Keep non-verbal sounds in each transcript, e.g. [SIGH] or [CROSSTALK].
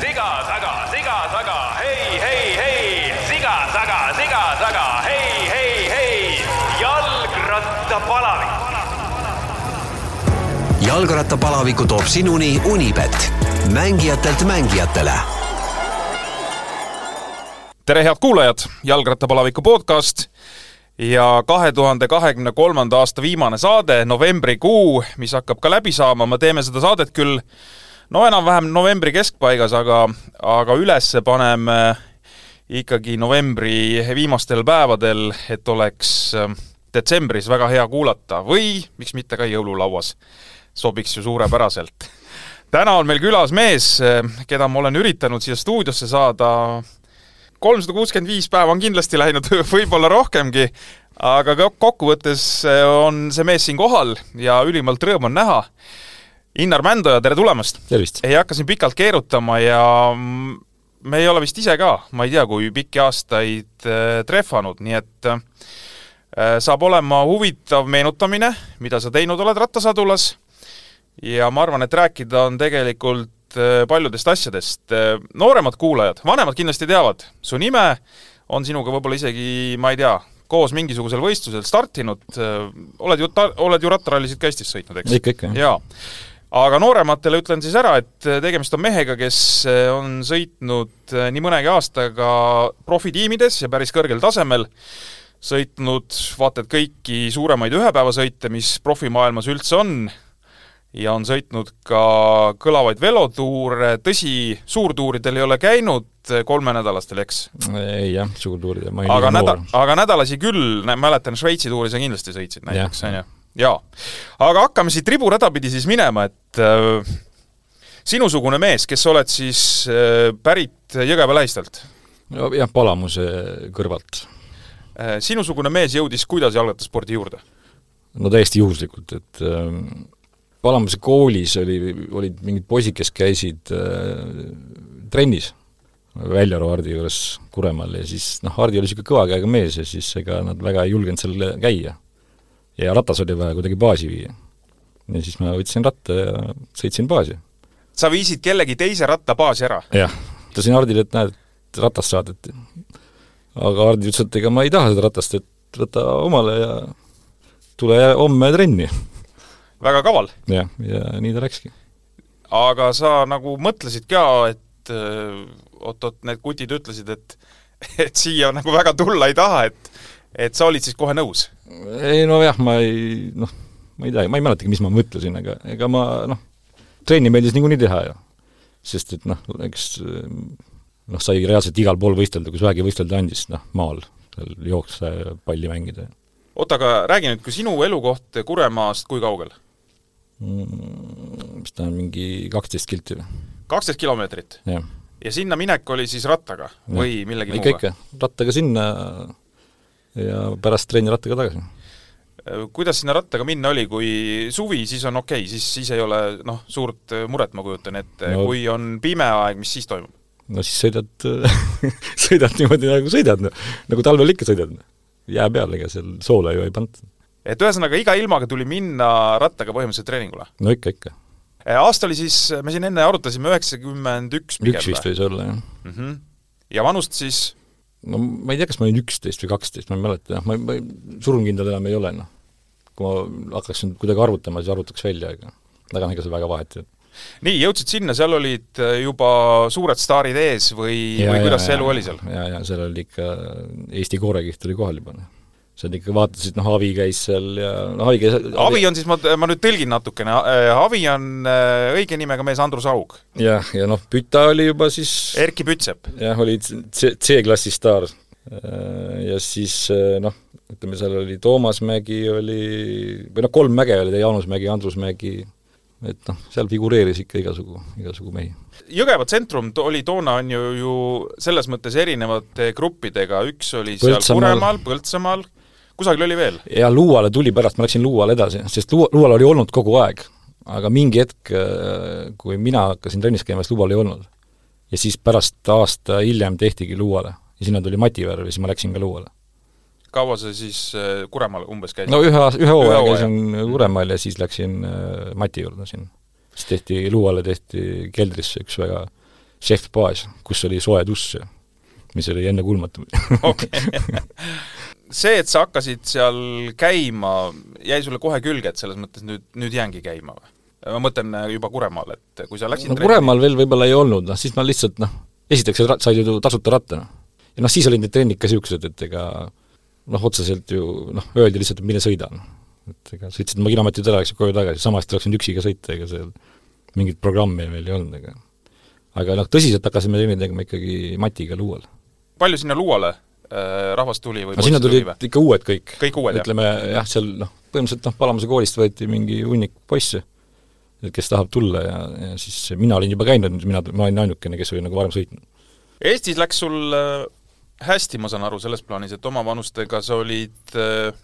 siga-saga, siga-saga, hei, hei, hei, siga-saga, siga-saga, hei, hei, hei, jalgrattapalavik. jalgrattapalaviku toob sinuni Unibet, mängijatelt mängijatele. Tere, head kuulajad, Jalgrattapalaviku podcast ja kahe tuhande kahekümne kolmanda aasta viimane saade, novembrikuu, mis hakkab ka läbi saama, me teeme seda saadet küll no enam-vähem novembri keskpaigas, aga, aga ülesse paneme ikkagi novembri viimastel päevadel, et oleks äh, detsembris väga hea kuulata või miks mitte ka jõululauas. sobiks ju suurepäraselt. täna on meil külas mees, keda ma olen üritanud siia stuudiosse saada kolmsada kuuskümmend viis päeva on kindlasti läinud, [LAUGHS] võib-olla rohkemgi, aga ko- kokkuvõttes on see mees siin kohal ja ülimalt rõõm on näha. Innar Mändoja, tere tulemast! ei hakka siin pikalt keerutama ja me ei ole vist ise ka, ma ei tea, kui pikki aastaid äh, trehvanud, nii et äh, saab olema huvitav meenutamine, mida sa teinud oled rattasadulas ja ma arvan, et rääkida on tegelikult äh, paljudest asjadest. nooremad kuulajad, vanemad kindlasti teavad, su nime on sinuga võib-olla isegi, ma ei tea, koos mingisugusel võistlusel startinud, oled ju, oled ju rattarallisid ka Eestis sõitnud, eks? ikka, ikka. jaa. Aga noorematele ütlen siis ära, et tegemist on mehega, kes on sõitnud nii mõnegi aastaga profitiimides ja päris kõrgel tasemel, sõitnud vaata et kõiki suuremaid ühepäevasõite, mis profimaailmas üldse on, ja on sõitnud ka kõlavaid velotuure, tõsi, suurtuuridel ei ole käinud kolmenädalastel, eks? ei jah, suurtuurid, ma ei aga näda- aga nädalasi küll, mäletan Šveitsi tuuri sa kindlasti sõitsid näiteks, on ju? jaa. aga hakkame siit riburada pidi siis minema, et äh, sinusugune mees, kes oled siis äh, pärit Jõgeva lähistelt jah, Palamuse kõrvalt. äh,, sinusugune mees jõudis kuidas jalgrattaspordi juurde? no täiesti juhuslikult, et äh, Palamuse koolis oli, olid mingid poisid, kes käisid äh, trennis Väljaru Hardi juures Kuremaal ja siis noh, Hardi oli niisugune kõva käega mees ja siis ega nad väga ei julgenud seal käia. Ja ratas oli vaja kuidagi baasi viia. ja siis ma võtsin ratta ja sõitsin baasi sa viisid kellegi teise ratta baasi ära? jah, ütlesin Hardile, et näed, ratast saadeti. aga Hardi ütles, et ega ma ei taha seda ratast, et võta omale ja tule homme trenni. väga kaval. jah, ja nii ta läkski. aga sa nagu mõtlesid ka, et äh, oot-oot, need kutid ütlesid, et [LAUGHS] et siia nagu väga tulla ei taha, et et sa olid siis kohe nõus? Ei nojah, ma ei noh, ma ei tea, ma ei mäletagi, mis ma mõtlesin, aga ega ma noh, trenni meeldis niikuinii teha ju. sest et noh, eks noh, sai reaalselt igal pool võistelda, kus vähegi võistelda andis, noh, maal, seal jooksta ja palli mängida oota, aga räägi nüüd, kui sinu elukoht Kuremaast kui kaugel? mm,. mis ta on, mingi kaksteist kilti või? kaksteist kilomeetrit ja sinna minek oli siis rattaga või millegi ikka, muuga? ikka, rattaga sinna ja pärast trenni rattaga tagasi. kuidas sinna rattaga minna oli, kui suvi, siis on okei okay,, siis, siis ei ole noh, suurt muret, ma kujutan ette no., kui on pime aeg, mis siis toimub? no siis sõidad, [LAUGHS] sõidad niimoodi nagu sõidad, nagu talvel ikka sõidad. jää peal, ega seal soole ju ei panda. et ühesõnaga iga ilmaga tuli minna rattaga põhimõtteliselt treeningule? no ikka, ikka. aasta oli siis, me siin enne arutasime, üheksakümmend üks pigem üks vist võis olla, jah. mm? -hmm. ja vanust siis no ma ei tea, kas ma olin üksteist või kaksteist, ma ei mäleta, jah, ma, ma ei- surmkindel enam ei ole, noh. kui ma hakkaks nüüd kuidagi arvutama, siis arvutaks välja, aga aga ega see väga vahet ei ole. nii, jõudsid sinna, seal olid äh, juba suured staarid ees või, või kuidas see elu oli seal? ja, ja seal oli ikka, Eesti koorekiht oli kohal juba, noh. Seal ikka vaatasid, noh, Avi käis seal ja noh, Avi käis Avi on siis, ma, ma nüüd tõlgin natukene, Avi on äh, õige nimega mees Andrus Aug, jah, ja noh, Püta oli juba siis Erkki Pütsep. jah, oli C, C-klassi staar. Ja siis noh, ütleme seal oli Toomas Mägi oli, või noh, kolm mäge oli, Jaanus Mägi, Andrus Mägi, et noh, seal figureeris ikka igasugu, igasugu mehi. Jõgeva tsentrum oli toona on ju, ju selles mõttes erinevate gruppidega, üks oli seal Põltsamaal. Kuremaal, Põltsamaal, kusagil oli veel? ja Luuale tuli pärast, ma läksin Luuale edasi, sest Luua, Luual oli olnud kogu aeg, aga mingi hetk, kui mina hakkasin trennis käima, siis Luual ei olnud. ja siis pärast aasta hiljem tehtigi Luuale ja sinna tuli Mati Värv ja siis ma läksin ka Luuale. kaua sa siis äh, Kuremaal umbes käisid no ühe ühe hooaja käisin Kuremaal ja siis läksin äh, Mati juurde sinna. siis tehti, Luuale tehti keldrisse üks väga Chef Baas, kus oli soe dušš mis oli ennekuulmatu okei. [LAUGHS] see, et sa hakkasid seal käima, jäi sulle kohe külge, et selles mõttes nüüd, nüüd jäängi käima või? ma mõtlen äh, juba Kuremaal, et kui sa läksid no Kuremaal veel võib-olla ei olnud, noh siis ma lihtsalt noh, esiteks sa said ju tasuta ratta, noh. ja noh, siis olid need trennid ka niisugused, et ega noh, otseselt ju noh, öeldi lihtsalt, et mine sõida, noh. et ega sõitsid oma kilomeetrid ära, läksid koju tagasi, samas oleks võinud üksiga sõita, ega seal mingit programmi meil ei olnud, ega aga noh, tõsiselt hakkasime trenni tegema ikkagi Matiga Luual. palju sinna Luuale äh, rahvast tuli või no sinna poisse tuli tulid ikka uued kõik. Kõik uued, jah? ütleme jah, seal noh, põhimõtteliselt noh, Palamuse koolist võeti mingi hunnik poisse, kes tahab tulla ja, ja siis mina olin juba käinud, mina, ma olin ainukene, kes oli nagu varem sõitnud. Eestis läks sul äh, hästi, ma saan aru, selles plaanis, et oma vanustega sa olid äh,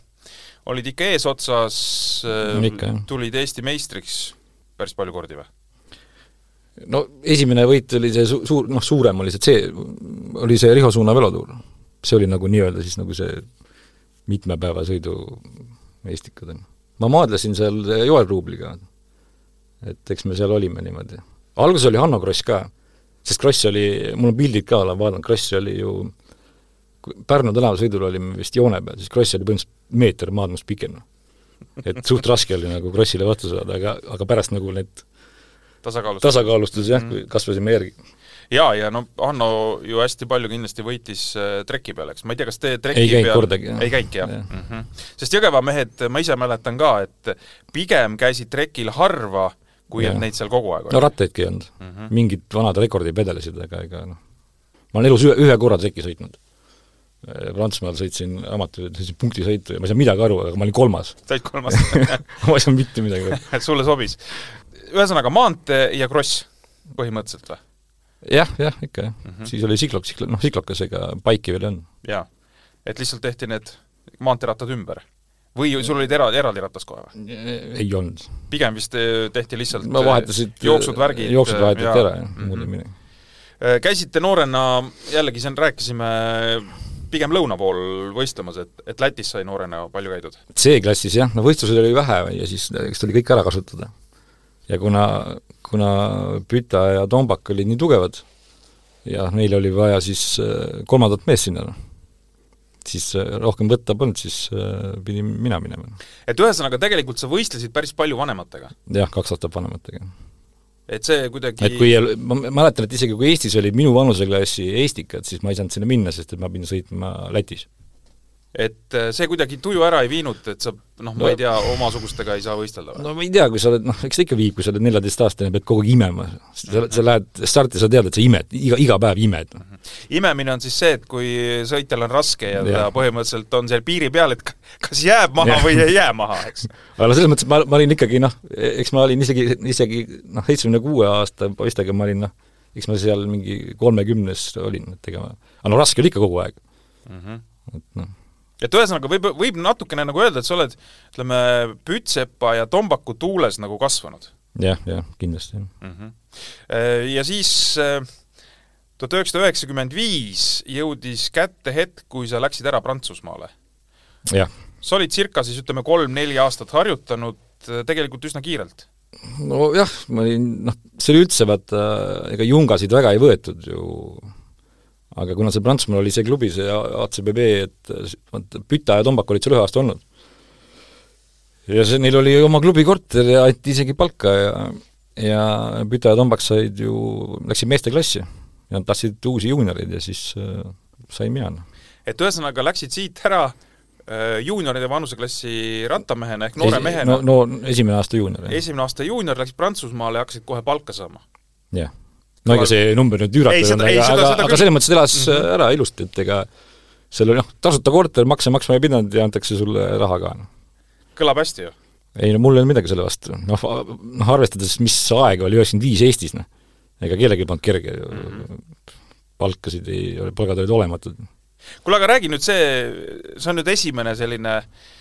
olid ikka eesotsas jah. tulid Eesti meistriks päris palju kordi või? no esimene võit oli see su-, suur, noh suurem oli see, see oli see Riho Suuna velotuur. See oli nagu nii-öelda siis nagu see mitme päeva sõidu Eestikad on. ma maadlesin seal Joel Ruubliga, et eks me seal olime niimoodi. alguses oli Hanno Kross ka, sest Kross oli, mul on pildid ka, olen vaadanud, Kross oli ju Pärnu tänavasõidul olime vist joone peal, siis Kross oli põhimõtteliselt meeter maadlust pikem. et suht raske oli nagu Krossile vastu saada, aga, aga pärast nagu need tasakaalus tasakaalustus jah mm., kasvasime järgi. jaa, ja no Hanno ju hästi palju kindlasti võitis äh, treki peal, eks, ma ei tea, kas te treki Ei käinud peal kordagi, ei käinudki, jah Jah. mm? -hmm. sest Jõgeva mehed, ma ise mäletan ka, et pigem käisid trekil harva, kui et Jah. neid seal kogu aeg no oli. rattaidki ei olnud mm. -hmm. mingid vanad rekordid vedelesid, aga ega noh, ma olen elus ühe, ühe korra treki sõitnud. Prantsusmaal sõitsin amatööri, sõitsin punktisõitu ja ma ei saanud midagi aru, aga ma olin kolmas. [LAUGHS] said kolmas [LAUGHS] ma ei saanud mitte midagi aru. [LAUGHS] et sulle sobis. ühesõnaga maantee ja kross põhimõtteliselt või? jah, jah, ikka jah mm. -hmm. siis oli siklok, siklo-, noh siklokas, ega paiki veel ei olnud. jaa. et lihtsalt tehti need maanteerattad ümber? või sul olid eraldi, eraldi ratas kohe või? ei olnud. pigem vist eh, tehti lihtsalt ma vahetasid jooksud, värgid jooksud vahetati jaa. ära, jah, Mhm. muud ei midagi. Käisite noorena, jällegi siin rääkisime pigem lõuna pool võistlemas, et, et Lätis sai noorena palju käidud. C-klassis jah, no võistlusi oli vähe ja siis eks tuli kõik ära kasutada. Ja kuna, kuna Püta ja Tombak olid nii tugevad ja neil oli vaja siis äh, kolmandat meest sinna, noh, siis äh, rohkem võtta polnud, siis äh, pidin mina minema. et ühesõnaga, tegelikult sa võistlesid päris palju vanematega. jah, kaks aastat vanematega. et see kuidagi et kui, ma mäletan, et isegi kui Eestis olid minu vanuseklassi Eestikad, siis ma ei saanud sinna minna, sest et ma pidin sõitma Lätis. Et eh, see kuidagi tuju ära ei viinud, et sa noh, ma No- ei tea, omasugustega ei saa võistelda või? no ma ei tea, kui sa oled, noh, eks ta ikka viib, kui sa oled neljateistaastane, pead kogu aeg imema. sa, sa lähed starti, sa tead, et sa imed, iga, iga päev imed. imemine on siis see, et kui sõitjal on raske ja ta Jah. põhimõtteliselt on seal piiri peal, et kas jääb maha Jah. või ei jää maha, eks. [LAUGHS] aga no selles mõttes, ma, ma olin ikkagi noh, eks ma olin isegi, isegi noh, seitsmekümne kuue aasta poistega ma olin noh, eks ma seal mingi kolmekümnes olin, et ega ma, aga no raske oli ikka kogu aeg, et noh, et ühesõnaga võib, võib natukene nagu öelda, et sa oled ütleme, Pütsepa ja Tombaku tuules nagu kasvanud jah, jah, kindlasti mm. -hmm. Ja siis tuhat üheksasada üheksakümmend viis jõudis kätte hetk, kui sa läksid ära Prantsusmaale. jah, sa olid circa siis ütleme kolm-neli aastat harjutanud eh, tegelikult üsna kiirelt. nojah, ma olin noh, see oli üldse vaata, ega jungasid väga ei võetud ju aga kuna see Prantsusmaal oli see klubi, see ACBB, et vaata Püta ja Tombak olid seal ühe aasta olnud. ja see, neil oli oma klubi korter ja anti isegi palka ja ja Püta ja Tombak said ju, läksid meesteklassi ja nad tahtsid uusi juunioreid ja siis äh, sain mina. et ühesõnaga läksid siit ära äh, juunioride vanuseklassi rattamehena ehk noore mehena no, no esimene aasta juunior, esimene aasta juunior läksid Prantsusmaale ja hakkasid kohe palka saama. jah. No ega see number nüüd üüratu Ei, olnud, aga, aga, aga selles mõttes elas mm. -hmm. ära ilusti, et ega seal oli noh, tasuta korter, makse maksma ei pidanud ja antakse sulle raha ka, noh. kõlab hästi ju. ei no mul ei olnud midagi selle vastu, noh, noh arvestades, mis aeg oli üheksakümmend viis Eestis, noh, ega kellelgi polnud kerge ju mm, -hmm. palkasid ei, palgad olid olematud. kuule, aga räägi nüüd see, see on nüüd esimene selline eh,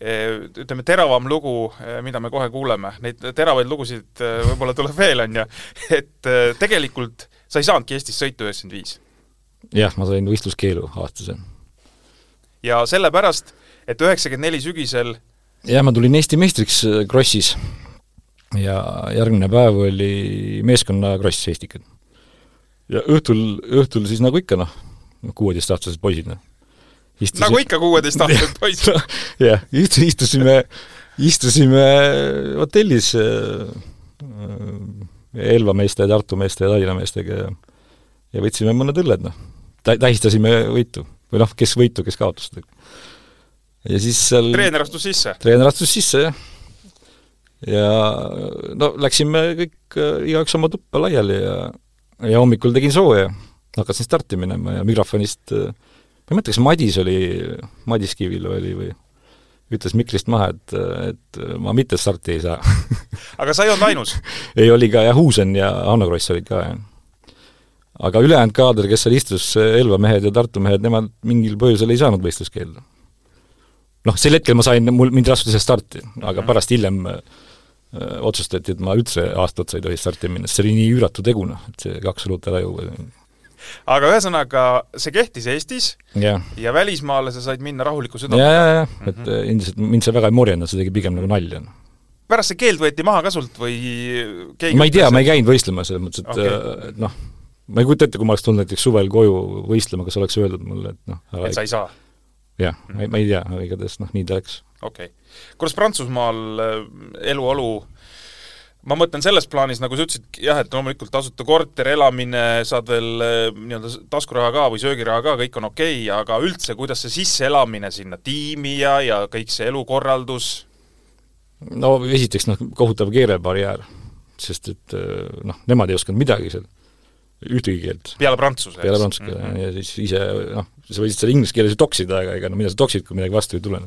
ütleme, teravam lugu, mida me kohe kuuleme, neid teravaid lugusid eh, võib-olla tuleb veel, on ju, [LAUGHS] et eh, tegelikult sa ei saanudki Eestis sõita üheksakümmend viis. jah, ma sain võistluskeelu aastase. ja sellepärast, et üheksakümmend neli sügisel jah, ma tulin Eesti meistriks Krossis ja järgmine päev oli meeskonna kross Eestikad. ja õhtul, õhtul siis nagu ikka noh, kuueteistaastased poisid, noh. Nagu ikka kuueteistaastased [LAUGHS] poisid. jah, istusime, istusime hotellis äh, Elva meeste, Tartu meeste ja Tallinna meestega ja ja võtsime mõned õlled, noh. tä-, tähistasime võitu. või noh, kes võitu, kes kaotust. ja siis seal treener astus sisse? treener astus sisse, jah. ja no läksime kõik äh, igaüks oma tuppa laiali ja ja hommikul tegin sooja, hakkasin starti minema ja mikrofonist äh, ma ei mäleta, kas Madis oli, Madis Kivil oli või ütles mikrist maha, et, et ma mitte starti ei saa [LAUGHS] aga sa ei olnud ainus [LAUGHS] ei, oli ka jah, Huusen ja Hanno Kross olid ka, jah aga ülejäänud kaader, kes seal istus, Elva mehed ja Tartu mehed, nemad mingil põhjusel ei saanud võistluskeeldu. noh, sel hetkel ma sain, mul, mind see starti, aga mhm. pärast hiljem öö, äh, otsustati, et ma üldse aasta otsa ei tohi starti minna, sest see oli nii üüratu tegu, noh, et see kaks õlut ära juua. Aga ühesõnaga, see kehtis Eestis ja, ja välismaale sa said minna rahuliku südamega? ja, ja, ja, et mm -hmm. endiselt mind see väga ei morjendanud, see tegi pigem nagu nalja. Pärast see keeld võeti maha ka sult või keegi ma ei tea, ma ei käinud võistlemas, selles mõttes, et okay. et noh, ma ei kujuta ette, kui ma oleks tulnud näiteks suvel koju võistlema, kas oleks öeldud mulle, et noh et sa ei saa? jah mm, -hmm. ma ei, ma ei tea, igatahes noh, nii ta läks. okei okay.. kuidas Prantsusmaal äh, eluolu ma mõtlen selles plaanis, nagu sa ütlesid, jah, et loomulikult tasuta korter, elamine, saad veel äh, nii-öelda taskuraha ka või söögiraha ka, kõik on okei okay,, aga üldse, kuidas see sisseelamine sinna tiimi ja, ja kõik see elukorraldus? no esiteks noh, kohutav keelebarjäär, sest et äh, noh, nemad ei osanud midagi seal ühtegi keelt. peale prantsuse? peale prantsuse keele mm -hmm. ja siis ise noh, sa võisid seal inglise keeles ju toksida, aga ega no mida sa toksid, kui midagi vastu ei tule.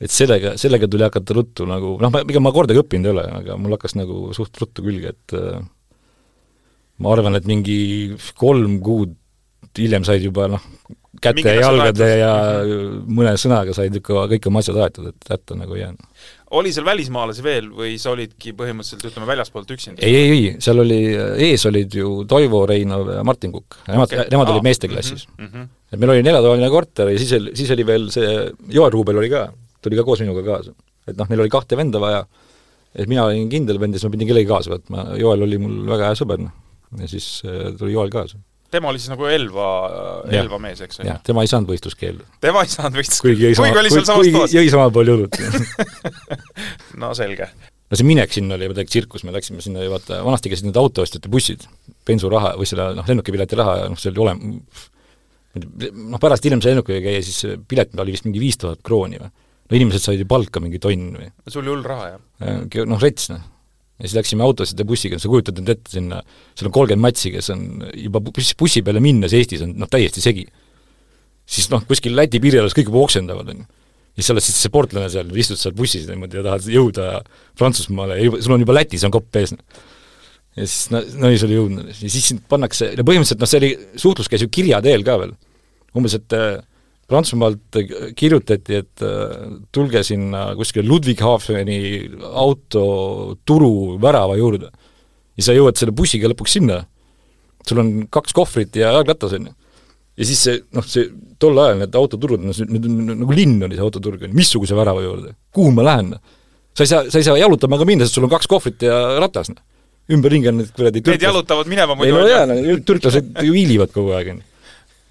Et sellega, sellega tuli hakata ruttu nagu noh, ma, ega ma kordagi õppinud ei ole, aga mul hakkas nagu suht ruttu külge, et äh, ma arvan, et mingi kolm kuud hiljem said juba noh, käte ja jalgade ja -hmm. mõne sõnaga said ikka kõik oma asjad aetud, et hätta nagu ei jäänud oli seal välismaalasi veel või sa olidki põhimõtteliselt ütleme, väljaspoolt üksinda? ei, ei, ei, seal oli, ees olid ju Toivo Reinov ja Martin Kukk, nemad okay., nemad olid meesteklassis mm. -hmm. et meil oli neljatoaline korter ja siis oli, siis oli veel see, Joel Ruubel oli ka, tuli ka koos minuga kaasa. et noh, neil oli kahte venda vaja, et mina olin kindel vend ja siis ma pidin kellegi kaasa võtma, Joel oli mul väga hea sõber, noh. ja siis äh, tuli Joel kaasa tema oli siis nagu Elva, Elva mees, eks ju? jah, tema ei saanud võistluskeeldu. tema ei saanud võistluskeeldu? kuigi jõi sama, kuigi, kuigi jõi sama palju õlut [LAUGHS] no selge. no see minek sinna oli midagi tsirkus, me läksime sinna ja vaata, vanasti käisid need autoostjate bussid, bensuraha või selle noh, lennukipileti raha ja noh, see oli olem-, noh pärast hiljem sai lennukiga käia, siis pilet oli vist mingi viis tuhat krooni või. No inimesed said ju palka mingi tonn või. sul oli hull raha, jah? noh, rets, noh ja siis läksime autosid ja bussiga, sa kujutad nüüd ette sinna, seal on kolmkümmend matsi, kes on juba bussi peale minnes Eestis on noh, täiesti segi. siis noh, kuskil Läti piiri ääres kõik juba oksendavad, on ju. ja siis sa oled siis see sportlane seal, istud seal bussis niimoodi ja tahad jõuda Prantsusmaale ja sul on juba Lätis on kopp ees. ja siis no, no siis oli jõudnud ja siis sind pannakse, no põhimõtteliselt noh, see oli, suhtlus käis ju kirja teel ka veel. umbes, et äh, Prantsusmaalt kirjutati, et äh, tulge sinna kuskile Ludwighafeni autoturu värava juurde. ja sa jõuad selle bussiga lõpuks sinna, sul on kaks kohvrit ja jalgratas, on ju. ja siis see, noh, see tol ajal need autoturud, need nagu linn oli see autoturg, on ju, missuguse värava juurde, kuhu ma lähen? sa ei saa, sa ei saa jalutama ka minna, sest sul on kaks kohvrit ja ratas, noh. ümberringi on need kuradi Need jalutavad minema muidu. ei no jaa, türklased ju hiilivad kogu aeg, on ju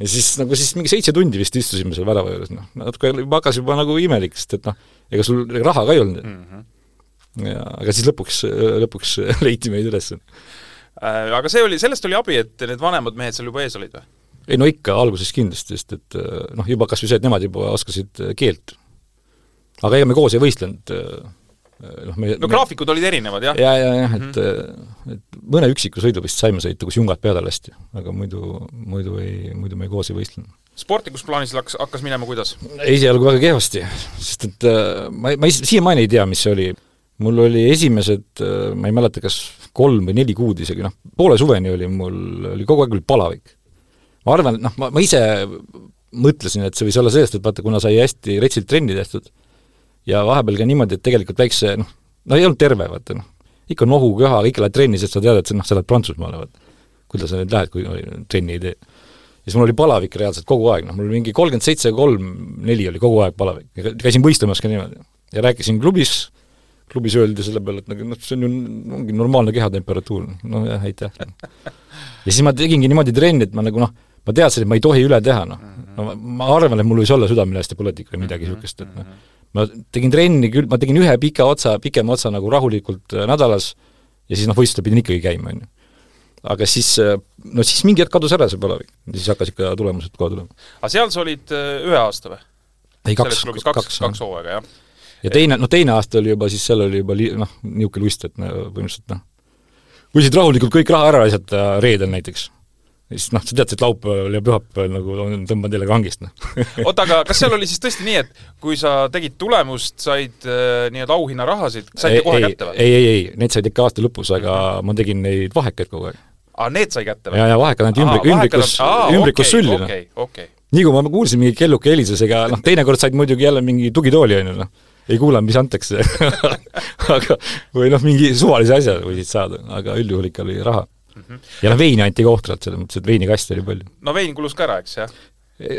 ja siis nagu siis mingi seitse tundi vist istusime seal värava juures, noh, natuke hakkas juba nagu imelik, sest et noh, ega sul raha ka ei olnud mm. -hmm. ja aga siis lõpuks, lõpuks [LAUGHS] leiti meid üles. Äh, aga see oli, sellest oli abi, et need vanemad mehed seal juba ees olid või? ei no ikka, alguses kindlasti, sest et noh, juba kas või see, et nemad juba oskasid keelt. aga ega me koos ei võistlenud noh, me no graafikud olid erinevad, jah? ja, ja, jah, et mm, -hmm. et mõne üksiku sõidu vist saime sõita, kus jungad peale lasti, aga muidu, muidu ei, muidu me koos ei võistlenud. sportlikus plaanis hakkas, hakkas minema kuidas? esialgu väga kehvasti, sest et äh, ma, ma siiamaani ei tea, mis see oli. mul oli esimesed, äh, ma ei mäleta, kas kolm või neli kuud isegi, noh, poole suveni oli mul, oli kogu aeg oli palavik. ma arvan, et noh, ma, ma ise mõtlesin, et see võis olla sellest, et vaata, kuna sai hästi retsilt trenni tehtud, ja vahepeal ka niimoodi, et tegelikult väikse noh, no ei olnud terve, vaata noh, ikka nohu, köha, kõik lähed trenni, sest sa tead, et sa noh, sa lähed Prantsusmaale, vaata. kuidas sa nüüd lähed, kui trenni ei tee. ja siis mul oli palavik reaalselt kogu aeg, noh, mul mingi kolmkümmend seitse, kolm, neli oli kogu aeg palavik. käisin võistlemas ka niimoodi. ja rääkisin klubis, klubis öeldi selle peale, et nagu noh, see on ju, ongi normaalne kehatemperatuur. noh jah, aitäh ja siis ma tegingi niimoodi trenni, et ma nagu noh, ma teadsin, et ma ei tohi üle teha, noh. no ma, arvan, et mul võis olla südamelihastepõletik või midagi niisugust, et noh, ma tegin trenni küll, ma tegin ühe pika otsa, pikema otsa nagu rahulikult äh, nädalas ja siis noh, võistlusel pidin ikkagi käima, on ju. aga siis, äh, no siis mingi hetk kadus ära see palavik, siis hakkas ikka tulemused kohe tulema. aga seal sa olid äh, ühe aasta või? ei, kaks, kaks, kaks, kaks hooaega, jah. ja teine, no teine aasta oli juba siis, seal oli juba li-, noh, niisugune lust, et põhimõtteliselt noh, võisid rahulikult kõik raha ära raisata reedel näiteks ja siis noh, sa tead, et laupäeval ja pühapäeval nagu tõmban teile kangist, noh. [LAUGHS] oota, aga kas seal oli siis tõesti nii, et kui sa tegid tulemust, said äh, nii-öelda auhinnarahasid, said kohe ei, kätte või? ei, ei, ei, need said ikka aasta lõpus, aga ma tegin neid vahekaid kogu aeg. aa, need sai kätte või? ja, ja vahekad ainult ümbrik, ümbrikus, ümbrikus okay, sulli, noh okei, okei. nii kui ma kuulsin, mingi kelluke helises, ega noh, teinekord said muidugi jälle mingi tugitooli, on ju, noh. ei kuulanud, mis antakse [LAUGHS] aga või noh, mingi suvalise asja võisid saada, aga üldjuhul ikka oli raha mm. -hmm. ja noh, veini anti ka ohtralt, selles mõttes, et veinikaste oli palju. no vein kulus ka ära, eks, jah?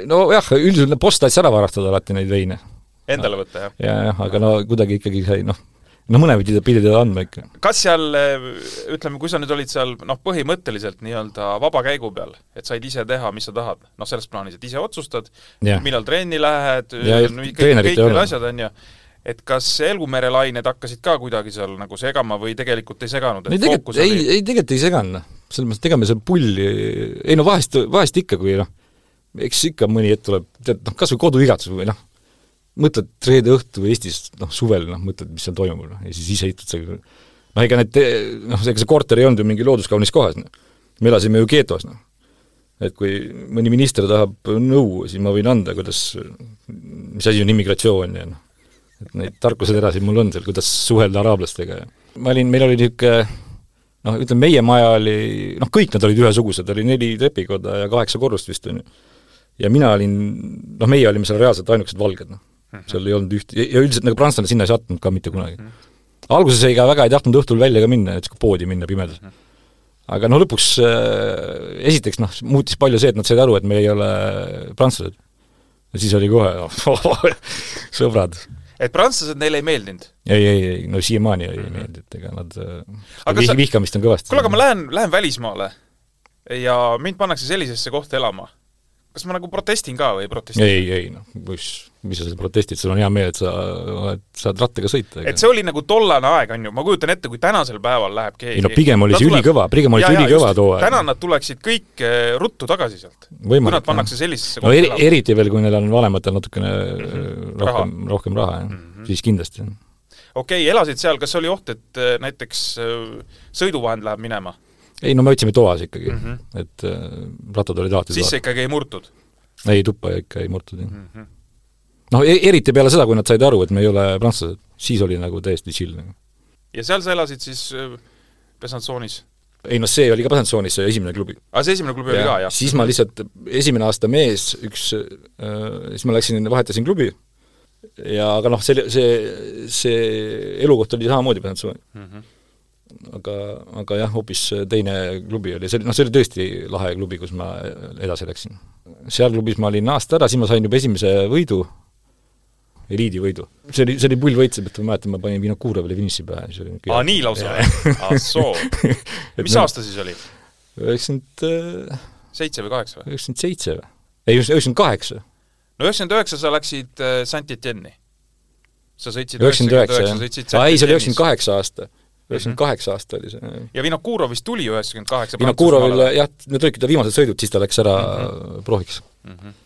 nojah, üldiselt post tahtis ära varastada alati neid veine. Endale võtta, jah? ja, jah, aga no kuidagi ikkagi sai noh, no mõne pidi, pidi teda andma ikka. kas seal, ütleme, kui sa nüüd olid seal noh, põhimõtteliselt nii-öelda vaba käigu peal, et said ise teha, mis sa tahad, noh selles plaanis, et ise otsustad, millal trenni lähed, kõik need asjad, on ju, et kas Elgumere lained hakkasid ka kuidagi seal nagu segama või tegelikult ei seganud? ei tegelikult, ei, ei tegelikult ei seganud, noh. selles mõttes, et ega me seal pulli, ei no vahest, vahest ikka, kui noh, eks ikka mõni hetk tuleb, tead noh, kas või koduigatsus või noh, mõtled reede õhtu või Eestis noh, suvel noh, mõtled, mis seal toimub, noh, ja siis ise istud seal noh, ega need, noh, ega see korter ei olnud ju mingi looduskaunis kohas, noh. me elasime ju geetos, noh. et kui mõni minister tahab nõu, siis ma võin anda, kuidas, mis asi on immigratsioon ja noh, et neid tarkuseterasid mul on seal, kuidas suhelda araablastega ja ma olin, meil oli niisugune noh, ütleme meie maja oli, noh kõik nad olid ühesugused, oli neli trepikoda ja kaheksa korrust vist, on ju. ja mina olin, noh meie olime seal reaalselt ainukesed valged, noh. seal ei olnud üht-, ja üldiselt nagu prantslane sinna ei sattunud ka mitte kunagi. alguses ei ka väga ei tahtnud õhtul välja ka minna, et poodi minna pimedas. aga no lõpuks äh, esiteks noh, muutis palju see, et nad said aru, et me ei ole prantslased. ja siis oli kohe oh, [LAUGHS] sõbrad et prantslased neile ei meeldinud? ei, ei, ei, no siiamaani ei meeldi, et ega nad aga vih, sa... vihkamist on kõvasti. kuule, aga ma lähen, lähen välismaale ja mind pannakse sellisesse kohta elama. Kas ma nagu protestin ka või ei protesti? ei, ei noh, mis, mis sa seal protestid, sul on hea meel, et sa oled, saad rattaga sõita. et see oli nagu tollane aeg, on ju, ma kujutan ette, kui tänasel päeval läheb keegi ei no pigem oli see ülikõva, pigem oli see ülikõva too aeg. täna nad tuleksid kõik eh, ruttu tagasi sealt. kui nad pannakse sellisesse no eri, eriti veel, kui neil on vanematel natukene mm -hmm. rohkem, rohkem raha, jah mm. -hmm. siis kindlasti. okei okay,, elasid seal, kas oli oht, et eh, näiteks sõiduvahend läheb minema? Ei no me otsime toas ikkagi mm, -hmm. et äh, rattad olid alati sisse ikkagi ei murtud? ei, tuppa ikka ei murtud, jah mm -hmm noh, eriti peale seda, kui nad said aru, et me ei ole prantslased, siis oli nagu täiesti chill nagu. ja seal sa elasid siis Besançonis? ei noh, see oli ka Besançonis, see esimene klubi. aa, see esimene klubi ja, oli ka, jah? siis ma lihtsalt, esimene aasta mees, üks äh,, siis ma läksin, vahetasin klubi ja aga noh, see, see, see elukoht oli samamoodi Besançonis mm. -hmm aga, aga jah, hoopis teine klubi oli, see oli, noh, see oli tõesti lahe klubi, kus ma edasi läksin. seal klubis ma olin aasta ära, siis ma sain juba esimese võidu eliidivõidu. see oli, see oli pull võit, seepärast ma mäletan, ma panin Vinokurovile finiši pähe, siis oli aa, nii lausa ah soo. [LAUGHS] mis aasta siis oli? üheksakümmend äh, seitse või kaheksa või? üheksakümmend seitse või? ei, üheksakümmend kaheksa. no üheksakümmend üheksa sa läksid äh, Saint-Etienne'i. sa sõitsid üheksakümmend üheksa, jah. aa ei, see oli üheksakümmend kaheksa aasta. Üheksakümmend kaheksa aasta oli see. ja Vinokurov vist tuli üheksakümmend kaheksa Vinokurovil jah, need olidki ta viimased sõidud, siis ta läks ära mm -hmm. profiks mm. -hmm.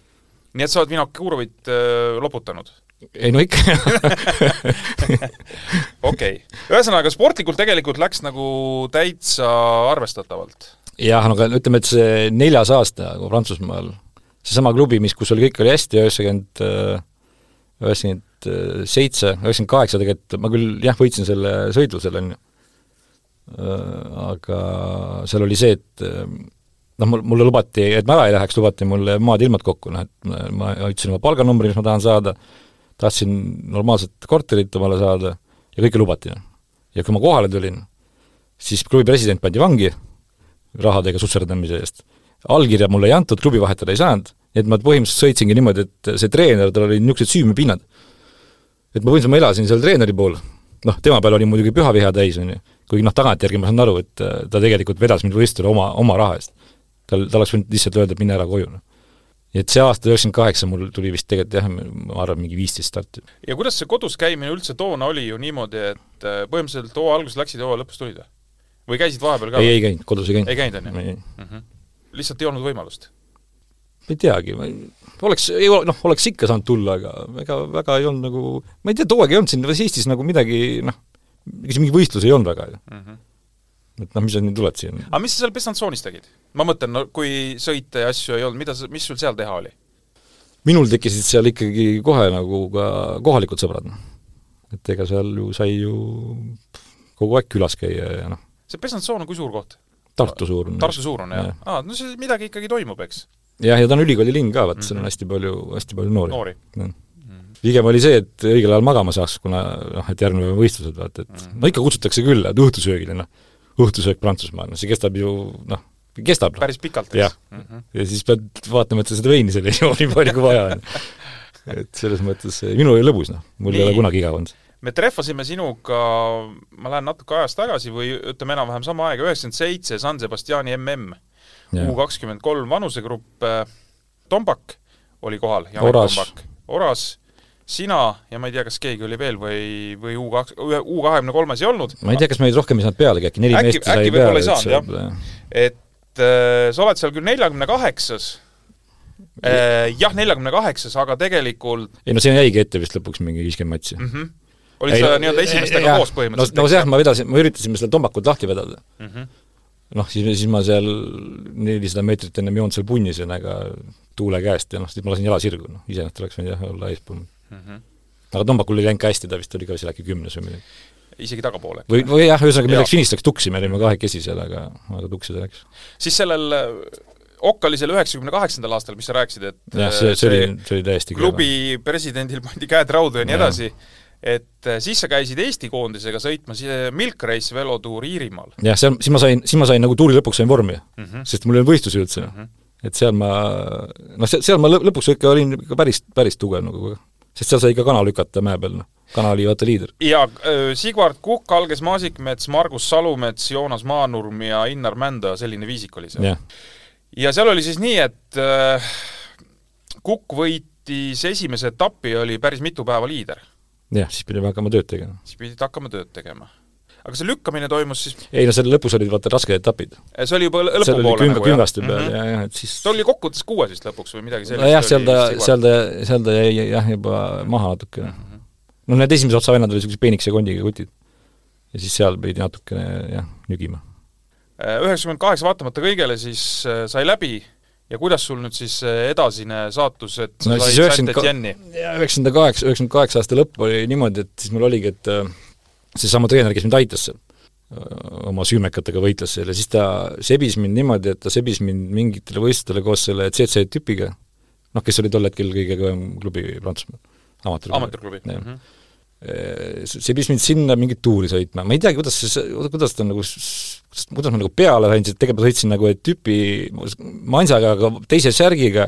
nii et sa oled Vinokurovit äh, loputanud? ei no ikka [LAUGHS] okei, ühesõnaga sportlikult tegelikult läks nagu täitsa arvestatavalt? jah, no aga ütleme, et see neljas aasta nagu Prantsusmaal, seesama klubi, mis, kus oli, kõik oli hästi, üheksakümmend, üheksakümmend seitse, üheksakümmend kaheksa tegelikult, ma küll jah, võitsin selle sõidu seal, on ju, aga seal oli see, et noh, mul, mulle lubati, et ma ära ei läheks, lubati mulle maad ilmad kokku, noh et ma ütlesin oma palganumbri, mis ma tahan saada, tahtsin normaalset korterit omale saada ja kõike lubati. ja kui ma kohale tulin, siis klubi president pandi vangi rahadega susserdamise eest, allkirja mulle ei antud, klubi vahetada ei saanud, nii et ma põhimõtteliselt sõitsingi niimoodi, et see treener, tal olid niisugused süümepinnad. et ma põhimõtteliselt, ma elasin seal treeneri pool, noh, tema peal oli muidugi pühaviha täis, on ju, kuigi noh, tagantjärgi ma saan aru, et äh, ta tegelikult vedas mind võistlusele oma, oma raha eest. tal, ta oleks võinud lihtsalt öelda, et mine ära koju, noh. nii et see aasta üheksakümmend kaheksa mul tuli vist tegelikult jah, ma arvan, mingi viisteist starti. ja kuidas see kodus käimine üldse toona oli ju niimoodi, et äh, põhimõtteliselt hooaja alguses läksid ja hooaja lõpus tulid või? või käisid vahepeal ka? ei, ei käinud, kodus ei käinud. ei käinud, on ju? Mhm. lihtsalt ei olnud võimalust? ma ei teagi, ma ei, oleks, ei noh, oleks ikka saanud tulla, aga ega väga ei olnud nagu, ma ei tea, too aeg ei olnud siin Eestis nagu midagi noh, mingi võistlus ei olnud väga ju mm. -hmm. et noh, mis sa nüüd tuled siia? aga mis sa seal Besançonis tegid? ma mõtlen, no kui sõite ja asju ei olnud, mida sa, mis sul seal teha oli? minul tekkisid seal ikkagi kohe nagu ka kohalikud sõbrad, noh. et ega seal ju sai ju kogu aeg külas käia ja noh. see Besançon on kui suur koht? Tartu suur on. Tartu suur on, jah ja.? aa, no siis midagi ikkagi toimub, eks? jah, ja ta on ülikooli linn ka, vaat mm -hmm. seal on mhm. hästi palju, hästi palju noori, noori.. Pigem oli see, et õigel ajal magama saaks, kuna noh, et on võistlused, vaata, et -hmm. no ikka kutsutakse küll, et õhtusöögile, noh, õhtusöök Prantsusmaal, noh see kestab ju noh, kestab. päris pikalt, eks? Mm -hmm. ja siis pead vaatama, et sa seda veini seal ei joo nii palju, kui vaja on. et selles mõttes minul oli lõbus, noh, mul nii. ei ole kunagi igav olnud me trehvasime sinuga, ma lähen natuke ajas tagasi või ütleme enam-vähem sama aega, üheksakümmend seitse San Sebastiani mm U kakskümmend kolm vanusegrupp, äh, Tombak oli kohal, Janek Tombak, Oras, sina ja ma ei tea, kas keegi oli veel või, või U kaks, U kahekümne kolmes ei olnud. ma ei tea, kas meid rohkem ei saanud pealegi, äkki neli äkki, meest sai peale. äkki võib-olla ei saanud, jah. et äh, sa oled seal küll neljakümne kaheksas, äh, jah, neljakümne kaheksas, aga tegelikult ei no see jäigi ette vist lõpuks mingi viiskümmend matši mm. -hmm. olid sa nii-öelda esimestega koos põhimõtteliselt? no, no jah, ma vedasin, me üritasime seda tombakut lahti vedada mm. -hmm noh, siis, siis ma seal nelisada meetrit ennem olnud seal punnisena ega tuule käest ja noh, siis ma lasin jala sirgu, noh, iseenesest oleks võinud jah, olla eespool mm. -hmm. aga Tombakul ei läinud ka hästi, ta vist oli ka seal äkki kümnes või midagi. isegi tagapoole? või, või jah, ühesõnaga meil läks finiš läks tuksi, me olime kahekesi seal, aga, aga tuksi ta läks. siis sellel okkalisel üheksakümne kaheksandal aastal, mis sa rääkisid, et jah, see, see oli, see oli täiesti klubi kõva. presidendil [LAUGHS] pandi käed raudu ja nii edasi, et äh, siis sa käisid Eesti koondisega sõitmas Milk Race velotuur Iirimaal. jah, seal, siis ma sain, siis ma sain nagu tuuri lõpuks sain vormi mm, -hmm. sest mul ei olnud võistlusi üldse mm. -hmm. et seal ma, noh, seal ma lõpuks ikka olin ikka päris, päris tugev nagu, sest seal sai ikka kana lükata mäe peal, noh. kana oli vaata liider. ja äh, Sigvard Kukk, Alges Maasikmets, Margus Salumets, Joonas Maanurm ja Innar Mända, selline viisik oli seal. ja seal oli siis nii, et äh, Kukk võitis esimese etapi, oli päris mitu päeva liider jah, siis pidime hakkama tööd tegema. siis pidid hakkama tööd tegema. Aga see lükkamine toimus siis ei no selle lõpus olid vaata rasked etapid. see oli juba lõpupoole küm, nagu kümnaste peal mm -hmm. ja, ja et siis ta oli kokkuvõttes kuues vist lõpuks või midagi sellist nojah, seal ta, seal ta, seal ta jäi jah, juba maha natukene mm. -hmm. noh, need esimesed otsavennad olid niisugused peenikese kondiga kutid. ja siis seal pidi natukene jah, nügima. Üheksakümmend kaheksa vaatamata kõigele siis äh, sai läbi ja kuidas sul nüüd siis edasine saatus, et sa no, said Saint-Etienne'i? üheksakümne kaheksa, üheksakümne kaheksa aasta lõpp oli niimoodi, et siis mul oligi, et äh, seesama treener, kes mind aitas seal, oma süümekatega võitles seal ja siis ta sebis mind niimoodi, et ta sebis mind mingitele võistlustele koos selle CC tüüpiga, noh, kes oli tol hetkel kõige kõvem klubi Prantsusmaal, amaatorklubi. Mm -hmm. sebis mind sinna mingit tuuri sõitma, ma ei teagi, kuidas see, kuidas ta nagu kuidas ma nagu peale sain, sest tegelikult ma sõitsin nagu et tüpi mansaga, aga teise särgiga,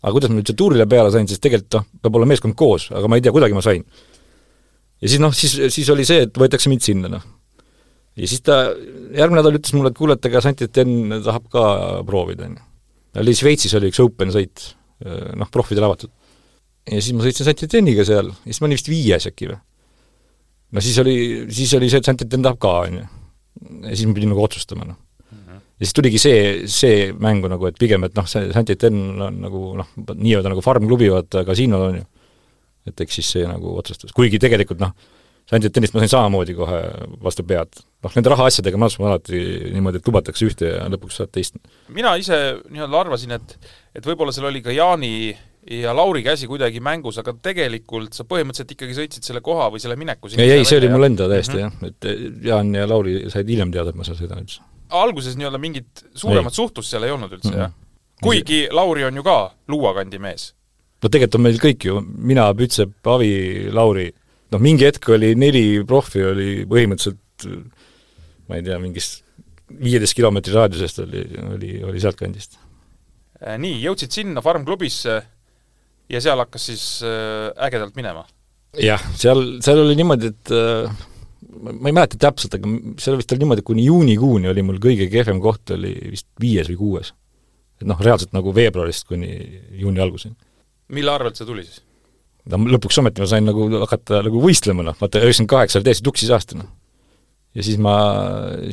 aga kuidas ma üldse tuurile peale sain, sest tegelikult noh, peab olema meeskond koos, aga ma ei tea, kuidagi ma sain. Ja siis noh, siis, siis oli see, et võetakse mind sinna, noh. ja siis ta järgmine nädal ütles mulle, et kuule, et ega Saint-Etienne tahab ka proovida, on ju. oli Šveitsis oli üks open sõit, noh, proffidele avatud. ja siis ma sõitsin Saint-Etienne'iga seal ja siis ma olin vist viies äkki või. no siis oli, siis oli see, et Saint-Etienne tahab ka, on ju ja siis ma pidin nagu otsustama, noh. ja siis tuligi see, see mängu nagu, et pigem, et noh, see Saint-Étienne on nagu noh, nii-öelda nagu farm-klubi, vaata, kasiinol on ju. Et eks siis see nagu otsustas, kuigi tegelikult noh, Saint-Étienne'ist ma sain samamoodi kohe vastu pead. noh, nende rahaasjadega ma olen alati niimoodi, et lubatakse ühte ja lõpuks saad teist. mina ise nii-öelda arvasin, et et võib-olla seal oli ka Jaani ja Lauri käsi kuidagi mängus, aga tegelikult sa põhimõtteliselt ikkagi sõitsid selle koha või selle mineku ei, ei, see oli mul enda täiesti mm -hmm. jah, et eh, Jaan ja Lauri said hiljem teada, et ma seal sõidan üldse. alguses nii-öelda mingit suuremat ei. suhtlust seal ei olnud üldse mm, -hmm. jah? kuigi Lauri on ju ka Luua kandi mees. No tegelikult on meil kõik ju, mina, Pütsep, Avi, Lauri, noh mingi hetk oli neli profi oli põhimõtteliselt ma ei tea, mingist viieteist kilomeetri raadiusest oli, oli, oli sealtkandist. Äh, nii, jõudsid sinna farm-klubisse ja seal hakkas siis äh, ägedalt minema? jah, seal, seal oli niimoodi, et äh, ma ei mäleta täpselt, aga seal vist oli niimoodi, kuni juunikuuni oli mul kõige kehvem koht oli vist viies või kuues. et noh, reaalselt nagu veebruarist kuni juuni alguseni. Mille arvelt see tuli siis? no lõpuks ometi ma sain nagu hakata nagu võistlema, noh, vaata üheksakümmend kaheksa oli täiesti tuksis aasta, noh. ja siis ma,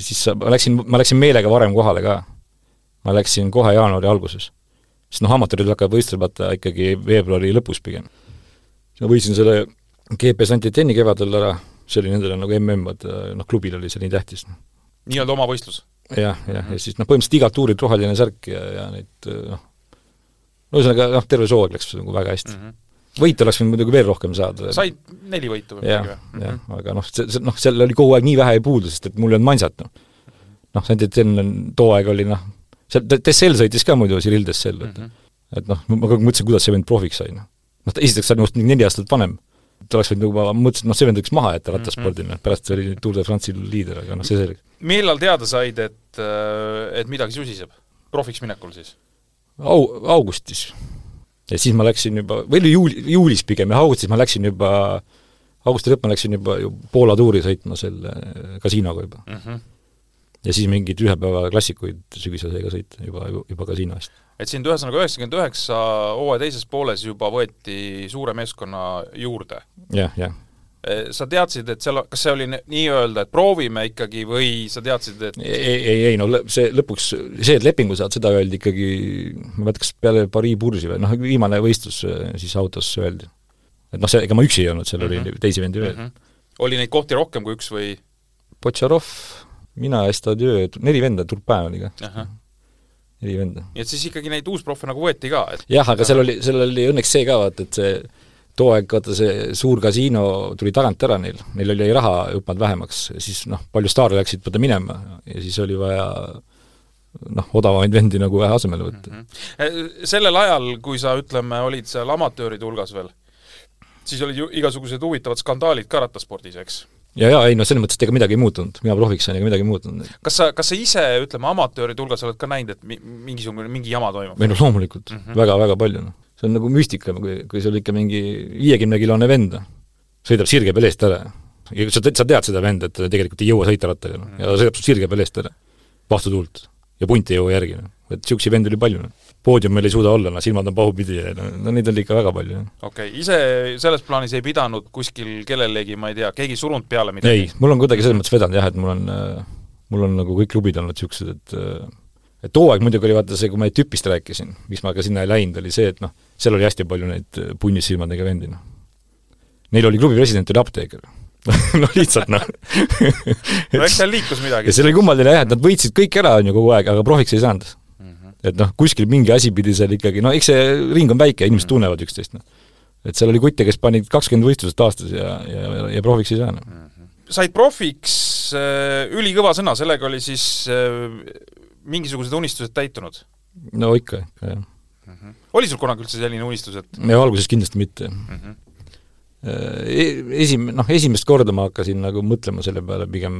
siis ma läksin, ma läksin meelega varem kohale ka. ma läksin kohe jaanuari alguses. sest noh, amatöörid hakkavad võistlema vaata ikkagi veebruari lõpus pigem. ma võitsin selle GP Santiteni kevadel ära, see oli nendele nagu mm, vaata noh, klubil oli see nii tähtis. nii-öelda oma võistlus? jah, jah, ja siis noh, põhimõtteliselt igalt tuurilt roheline särk ja, ja neid noh, no ühesõnaga noh, terve soo läks nagu väga hästi mm. -hmm võite oleks võinud muidugi veel rohkem saada. said neli võitu või midagi või? jah, aga noh, see, see noh, seal oli kogu aeg nii vähe puudu, sest et mul ei olnud mansat, noh. noh, see Etienne too aeg oli noh, seal Dessel sõitis ka muidu, Cyril Dessel, et mm -hmm. et noh, ma kogu aeg mõtlesin, kuidas see vend profiks sai, noh. noh, esiteks ta on minust neli aastat vanem ta oleks võinud nagu, ma mõtlesin, et noh, see vend võiks maha jätta rattaspordina mm, -hmm. pärast oli Tour de France'i liider, aga noh, see selleks. millal teada said, et, et midagi susiseb? profiks minekul siis? Au-, augustis. ja siis ma läksin juba, või oli juuli, juulis pigem, jah, augustis ma läksin juba, augusti lõpp ma läksin juba ju Poola tuuri sõitma selle kasiinoga juba mm. -hmm. ja siis mingeid ühe päeva klassikuid sügisel sai ka sõita juba, juba kasiino eest et sind ühesõnaga üheksakümmend üheksa hooaja teises pooles juba võeti suure meeskonna juurde ja,. jah, jah. Sa teadsid, et seal, kas see oli nii-öelda, et proovime ikkagi või sa teadsid, et ei, ei, ei no see lõpuks, see, et lepingu saad, seda öeldi ikkagi, ma ei mäleta, kas peale Pariisi pursi või noh, viimane võistlus siis autos öeldi. et noh, see, ega ma üksi ei olnud, seal mm -hmm. oli mhm. teisi vendi veel mm. -hmm. oli neid kohti rohkem kui üks või? Potšarov, mina, Estadieu, neli venda, Turpin oli ka neli venda. nii et siis ikkagi neid uusprofe nagu võeti ka, et jah, aga seal oli, seal oli õnneks see ka, vaata, et see too aeg, vaata see suur kasiino tuli tagant ära neil, neil oli raha hüppanud vähemaks, siis noh, palju staare läksid vaata minema ja siis oli vaja noh, odavamaid vendi nagu vähe asemele võtta mm. -hmm. sellel ajal, kui sa ütleme, olid seal amatööride hulgas veel, siis olid ju igasugused huvitavad skandaalid ka rattaspordis, eks? ja, ja ei no selles mõttes, et ega midagi ei muutunud, mina profiks sain, ega midagi ei muutunud. kas sa, kas sa ise, ütleme, amatööride hulgas oled ka näinud, et mi-, mingisugune, mingi jama toimub? ei no loomulikult mm -hmm., väga-väga palju, noh. See on nagu müstika, kui, kui sul ikka mingi viiekümnekilone vend noh, sõidab sirge peal eest ära. ja sa, sa tead seda venda, et ta tegelikult ei jõua sõita rattaga, noh, ja ta sõidab sul sirge peal eest ära, vastutuult. ja punt ei jõua järgi, noh. et niisuguseid vendi oli palju, noh poodiumil ei suuda olla, no silmad on pahupidi ja no, no neid oli ikka väga palju. okei okay., ise selles plaanis ei pidanud kuskil kellelegi, ma ei tea, keegi surunud peale midagi? ei, mul on kuidagi selles mõttes vedanud jah, et mul on, mul on nagu kõik klubid olnud niisugused, et et too aeg muidugi oli vaata see, kui ma tüpist rääkisin, miks ma ka sinna ei läinud, oli see, et noh, seal oli hästi palju neid punnissilmadega vendi, noh. Neil oli klubi president, oli apteeker. [LAUGHS] No lihtsalt noh. [LAUGHS] No eks seal liikus midagi. ja see oli kummaline jah, et nad võitsid kõik ära, on ju, kogu aeg, aga profiks ei saanud. Et noh, kuskil mingi asi pidi seal ikkagi, no eks see ring on väike, inimesed tunnevad üksteist, noh. et seal oli kutte, kes panid kakskümmend võistlust aastas ja, ja, ja, ja profiks ei saanud no.. said profiks äh,, ülikõva sõna, sellega oli siis äh, mingisugused unistused täitunud? no ikka, ikka jah mm. -hmm. oli sul kunagi üldse selline unistus, et ja alguses kindlasti mitte mm. -hmm. Esim-, noh, esimest korda ma hakkasin nagu mõtlema selle peale pigem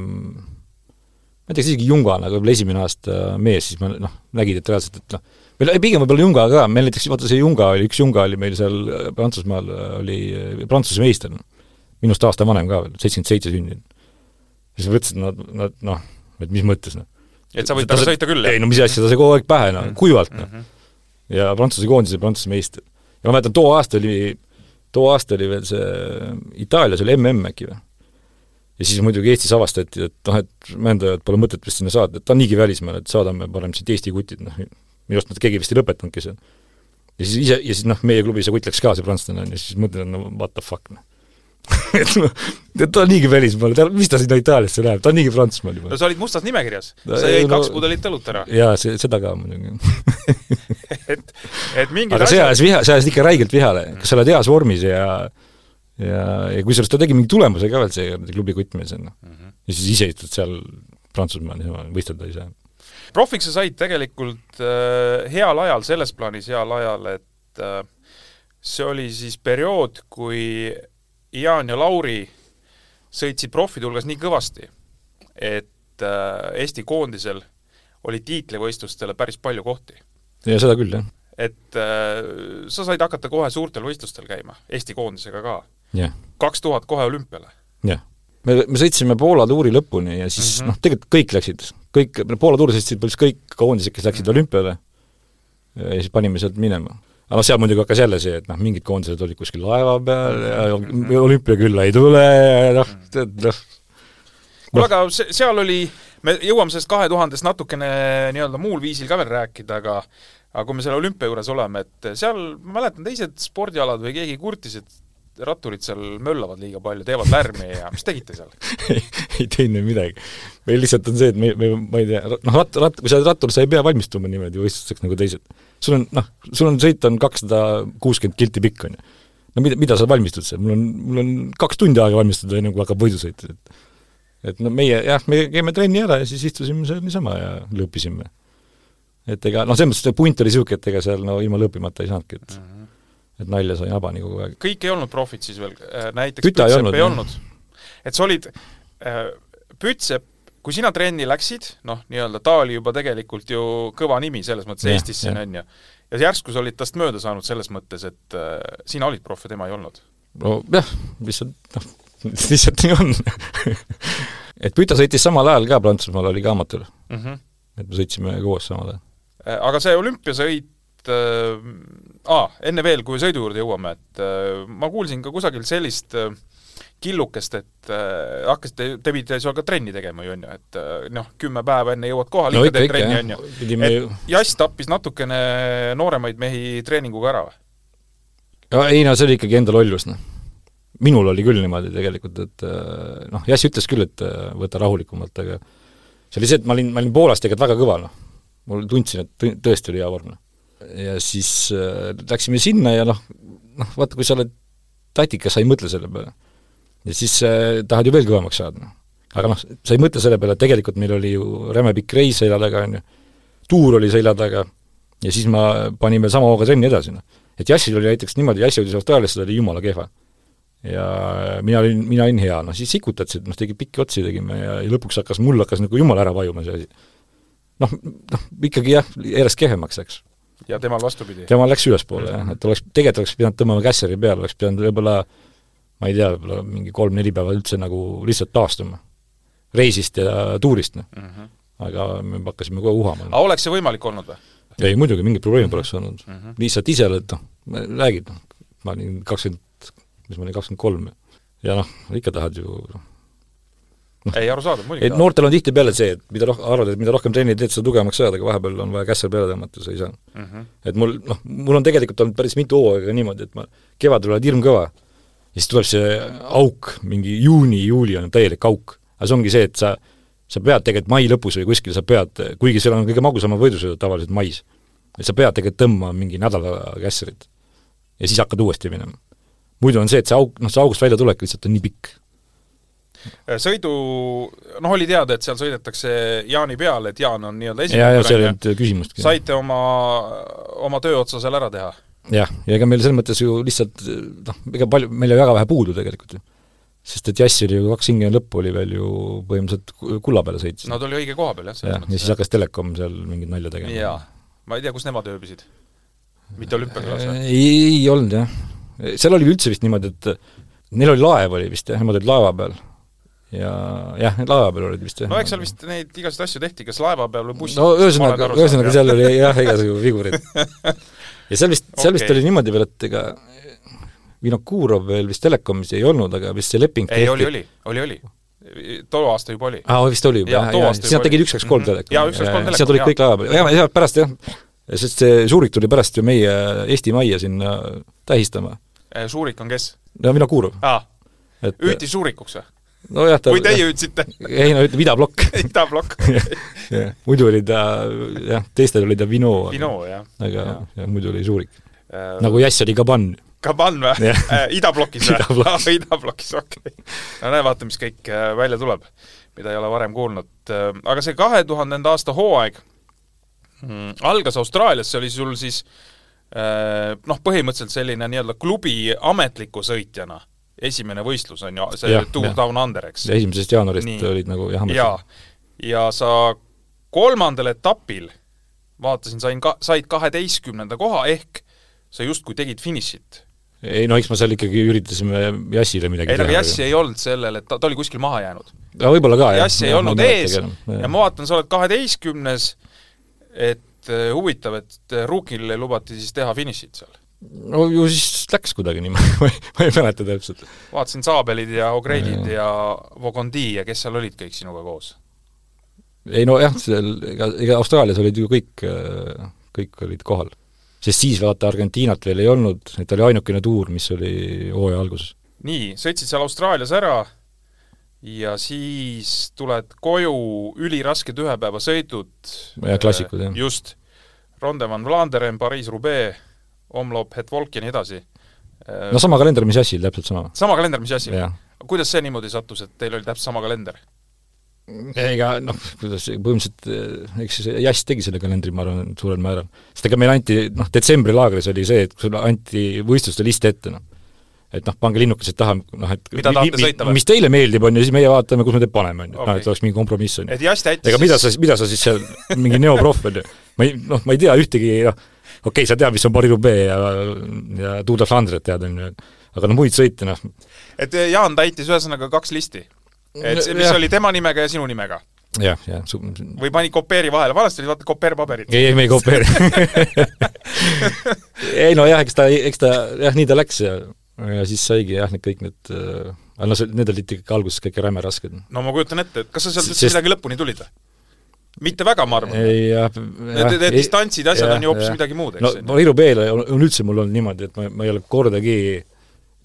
ma ei tea, kas isegi Jungana, võib-olla esimene aasta mees, siis ma noh, nägid, et reaalselt, et noh, või pigem võib-olla Junga ka, meil näiteks vaata see Junga oli, üks Junga oli meil seal Prantsusmaal, oli Prantsuse meister, minust aasta vanem ka veel, seitsekümmend seitse sündinud. siis ma mõtlesin, et nad, nad noh, et mis mõttes, noh. Et sa võid temaga sõita küll, jah? ei no mis asja, ta sai kogu aeg pähe, noh, kuivalt, noh. Mhm. ja Prantsuse koondise Prantsuse meister. ja ma mäletan, too aasta oli, too aasta oli veel see Itaalias oli mm äkki või? ja siis muidugi Eestis avastati, et noh, et mändajad pole mõtet vist sinna saada, et ta on niigi välismaal, et saadame parem siit Eesti kutid, noh, minu arust nad keegi vist ei lõpetanudki seal. ja siis ise, ja siis noh, meie klubi see kutt läks ka, see prantslane on ju, siis mõtlen, no what the fuck, noh [LAUGHS] et noh, ta on niigi välismaal, ta, mis ta sinna Itaaliasse läheb, ta on niigi Prantsusmaal juba. no sa olid mustas nimekirjas, sa jõid no, kaks pudelit õlut ära. jaa, see, seda ka muidugi. [LAUGHS] Et, et mingid aga see ajas viha, see ajas ikka räigelt vihale, kas sa oled heas vormis ja ja, ja kusjuures ta tegi mingi tulemuse ka veel, see klubi kuttmees on noh. Mm -hmm.. ja siis ise istud seal Prantsusmaal ja võistelda ei saa. profiks sa said tegelikult äh, heal ajal, selles plaanis heal ajal, et äh, see oli siis periood, kui Jaan ja Lauri sõitsid profide hulgas nii kõvasti, et äh, Eesti koondisel oli tiitlivõistlustele päris palju kohti. ja seda küll, jah. et äh, sa said hakata kohe suurtel võistlustel käima, Eesti koondisega ka kaks tuhat kohe olümpiale yeah.. me, me sõitsime Poola tuuri lõpuni ja siis mm -hmm. noh, tegelikult kõik läksid, kõik, Poola tuuri sõitsid põhimõtteliselt kõik koondised, kes läksid mm -hmm. olümpiale ja siis panime sealt minema. Aga noh, seal muidugi hakkas jälle see, et noh, mingid koondised olid kuskil laeva peal ja olümpiakülla ei tule ja noh, tead noh. kuule, aga see, seal oli, me jõuame sellest kahe tuhandest natukene nii-öelda muul viisil ka veel rääkida, aga aga kui me selle olümpia juures oleme, et seal, ma mäletan, teised spordialad või keegi kurtis, et ratturid seal möllavad liiga palju, teevad lärmi ja mis tegite seal ei, [LAUGHS] ei teinud midagi. meil lihtsalt on see, et me, me, ma ei tea, noh, ratt, ratt, kui sa oled rattur, sa ei pea valmistuma niimoodi võistluseks nagu teised sul on noh, sul on sõit on kakssada kuuskümmend kilti pikk, on ju. no mida, mida sa valmistud seal, mul on, mul on kaks tundi aega valmistuda, enne kui hakkab võidusõit, et et no meie jah, me käime trenni ära ja siis istusime seal niisama ja lõõpisime. et ega noh, selles mõttes see punt oli niisugune, et ega seal no ilma lõõpimata ei saanudki, et mm -hmm. Et nalja sai habani kogu aeg. kõik ei olnud profid siis veel, äh, näiteks Püta ei olnud, ei olnud.? et sa olid äh,, Pütsepp kui sina trenni läksid, noh, nii-öelda ta oli juba tegelikult ju kõva nimi selles mõttes ja, Eestis siin, on ju, ja järsku sa olid tast mööda saanud selles mõttes, et äh, sina olid proff ja tema ei olnud? nojah, lihtsalt noh, [LAUGHS] lihtsalt nii on [LAUGHS] et Püta sõitis samal ajal ka Prantsusmaal, oli ka amatöör mm. -hmm. et me sõitsime koos samal ajal. Äh, aga see olümpiasõit äh,, aa, enne veel, kui sõidu juurde jõuame, et äh, ma kuulsin ka kusagil sellist äh, killukest, et äh, hakkasite, te pidite seal ka trenni tegema ju, on ju, et äh, noh, kümme päeva enne jõuad kohale no,, ikka teed trenni, on ju. et Jass tappis natukene nooremaid mehi treeninguga ära või? no ei no see oli ikkagi enda lollus, noh. minul oli küll niimoodi tegelikult, et äh, noh, Jass ütles küll, et äh, võta rahulikumalt, aga see oli see, et ma olin, ma olin Poolas tegelikult väga kõva, noh. mul tundsin, et tõesti oli hea vorm, noh. Ja siis äh, läksime sinna ja noh, noh vaata, kui sa oled tatikas, sa ei mõtle selle peale ja siis äh, tahad ju veel kõvemaks saada, noh. aga noh, sa ei mõtle selle peale, et tegelikult meil oli ju räme pikk reis selja taga, on ju, tuur oli selja taga ja siis ma panin veel sama hooga trenni edasi, noh. et Jassil oli näiteks niimoodi, Jass jõudis Austraaliasse, ta oli jumala kehva. ja mina olin, mina olin hea, noh siis sikutasid, noh tegi pikki otsi tegime ja, ja lõpuks hakkas, mul hakkas nagu jumala ära vajuma see asi. noh, noh ikkagi jah, järjest kehvemaks läks ja temal vastupidi? temal läks ülespoole jah, et oleks, tegelikult oleks pidanud tõmbama kässari peale, oleks pidanud võib-olla ma ei tea, võib-olla mingi kolm-neli päeva üldse nagu lihtsalt taastuma. reisist ja tuurist, noh mm -hmm.. aga me hakkasime kohe uhama. aga oleks see võimalik olnud või? ei muidugi, mingit probleemi poleks olnud mm. -hmm. lihtsalt ise oled, noh, räägid, noh, ma olin kakskümmend, mis ma olin, kakskümmend kolm ja noh, ikka tahad ju noh, noh ei, arusaadav, muidugi et noortel on tihtipeale see, et mida roh-, arvad, et mida rohkem trenni teed, seda tugevamaks saad, aga vahepeal on vaja kässer peale tõmmata, sa ei saa mm. -hmm. et mul, noh, mul on tegelikult olnud päris mitu hooaega niimoodi, et ma kevadel oled hirmkõva ja siis tuleb see auk, mingi juuni-juuli on täielik auk. aga see ongi see, et sa, sa pead tegelikult mai lõpus või kuskil sa pead, kuigi seal on kõige magusamad võidusõidud tavaliselt mais, et sa pead tegelikult tõmbama mingi nädala kässarit. ja siis hakkad uuesti minema. muidu on see, et see auk, noh, see august väljatulek lihtsalt on nii pikk sõidu, noh oli teada, et seal sõidetakse Jaani peale, et Jaan on nii-öelda esimene ja, ja seal ei olnud küsimustki. saite oma, oma töö otsa seal ära teha? jah, ja ega meil selles mõttes ju lihtsalt noh, ega palju, meil oli väga vähe puudu tegelikult ju. sest et Jass oli ju kaks hingene lõppu oli veel ju põhimõtteliselt kulla peale sõitis. no ta oli õige koha peal jah, selles ja, siis hakkas Telekom seal mingit nalja tegema. jaa, ma ei tea, kus nemad ööbisid? mitte olümpiakülas või? ei, ei olnud jah. seal oli üldse vist niimoodi, et neil oli laev oli vist jah, nemad olid laeva peal ja jah, laeva peal olid vist jah. no eks seal vist neid igasuguseid asju tehti, kas laeva peal või bussis. no ühesõnaga, ühesõnaga seal oli jah, igasugu vigurid [LAUGHS] ja seal vist okay., seal vist oli niimoodi veel, et ega Vinokurov veel vist Telekomis ei olnud, aga vist see leping ei, oli, oli, oli, oli. too aasta juba oli. aa, vist oli juba, jah, jah, siis nad tegid üks, kaks, kolm Telekomi. jaa, üks, kaks, kolm Telekomi. sealt olid kõik laeva peal, ja, ja pärast jah, sest see Suurik tuli pärast ju meie Eesti Majja sinna tähistama. Suurik on kes? no Vinokurov. aa, hüüdis Suurikuks või? Nojah, ta või teie hüüdsite? ei no ütleme idablokk [LAUGHS] idablokk jah, muidu oli ta jah, teistel oli ta Vino. Vino, jah. aga ja. Ja, muidu oli Suurik äh,. nagu Jass oli Kaban. Kaban või äh,? idablokis või? [LAUGHS] idablokis, okei no näe, vaata, mis kõik äh, välja tuleb, mida ei ole varem kuulnud. Äh, aga see kahe tuhandenda aasta hooaeg mm, algas Austraalias, see oli sul siis noh, põhimõtteliselt selline nii-öelda klubi ametliku sõitjana esimene võistlus on ju, see ja, Tour Down Under, eks. esimesest jaanuarist Nii. olid nagu jah, jaa, ja sa kolmandal etapil vaatasin, sain ka, said kaheteistkümnenda koha, ehk sa justkui tegid finišit ei no eks me seal ikkagi üritasime Jassile midagi ei no aga Jassi ei olnud sellel, et ta, ta oli kuskil maha jäänud. aga võib-olla ka, jah. Jass ei ja, olnud ees ja, ja ma vaatan, sa oled kaheteistkümnes, et uh, huvitav, et Ruukile lubati siis teha finišit seal. No ju siis läks kuidagi niimoodi [LAUGHS] ma ei, mäleta täpselt. vaatasin Saabelid ja Ogreidid ja, ja Vogondi ja kes seal olid kõik sinuga koos? ei no jah, seal, ega, ega Austraalias olid ju kõik, kõik olid kohal sest siis vaata Argentiinat veel ei olnud, et oli ainukene tuur, mis oli hooaja alguses. nii, sõitsid seal Austraalias ära ja siis tuled koju, ülirasked ühepäevasõidud. ja klassikud, jah. just. Ronde van Vlaanderen, Pariis-Roubaix, Omloop, Het Volk ja nii edasi. no sama kalender, mis Jassil, täpselt sama. sama kalender, mis Jassil? kuidas see niimoodi sattus, et teil oli täpselt sama kalender? ega noh, kuidas, põhimõtteliselt eh, eks see Jass tegi selle kalendri, ma arvan, suurel määral. sest ega meil anti, noh, detsembri laagris oli see, et sulle anti võistluste list ette, noh. et noh, pange linnukesed taha, noh et mida tahate sõita või? mis teile meeldib, on ju, siis meie vaatame, kus me teid paneme, on ju, noh, et oleks mingi kompromiss, on ju. et Jass täitis ega mida sa, mida sa siis seal, mingi neoproff, on ju, ma ei, noh, ma ei tea ühtegi, noh, okei okay,, sa tead, mis on Paris-Roubaix ja, ja Tour de Flandret tead, on ju, aga noh, muid sõite, noh. et Jaan täitis ühesõnaga kaks listi et see, mis ja. oli tema nimega ja sinu nimega? jah, jah. või pani kopeeri vahele, vanasti olid vaata kopeerpaberid. ei, ei me ei kopeeri [LAUGHS] ei no jah, eks ta, eks ta jah, nii ta läks ja, ja siis saigi jah, need kõik need äh, aga no see, need olid ikkagi alguses kõik räme rasked. no ma kujutan ette, et kas sa sealt üldse midagi lõpuni tulid või? Mitte väga, ma arvan. need, need distantsid, asjad ja, on ju hoopis midagi muud, eks. no Iru B-le on, on üldse mul olnud niimoodi, et ma, ma ei ole kordagi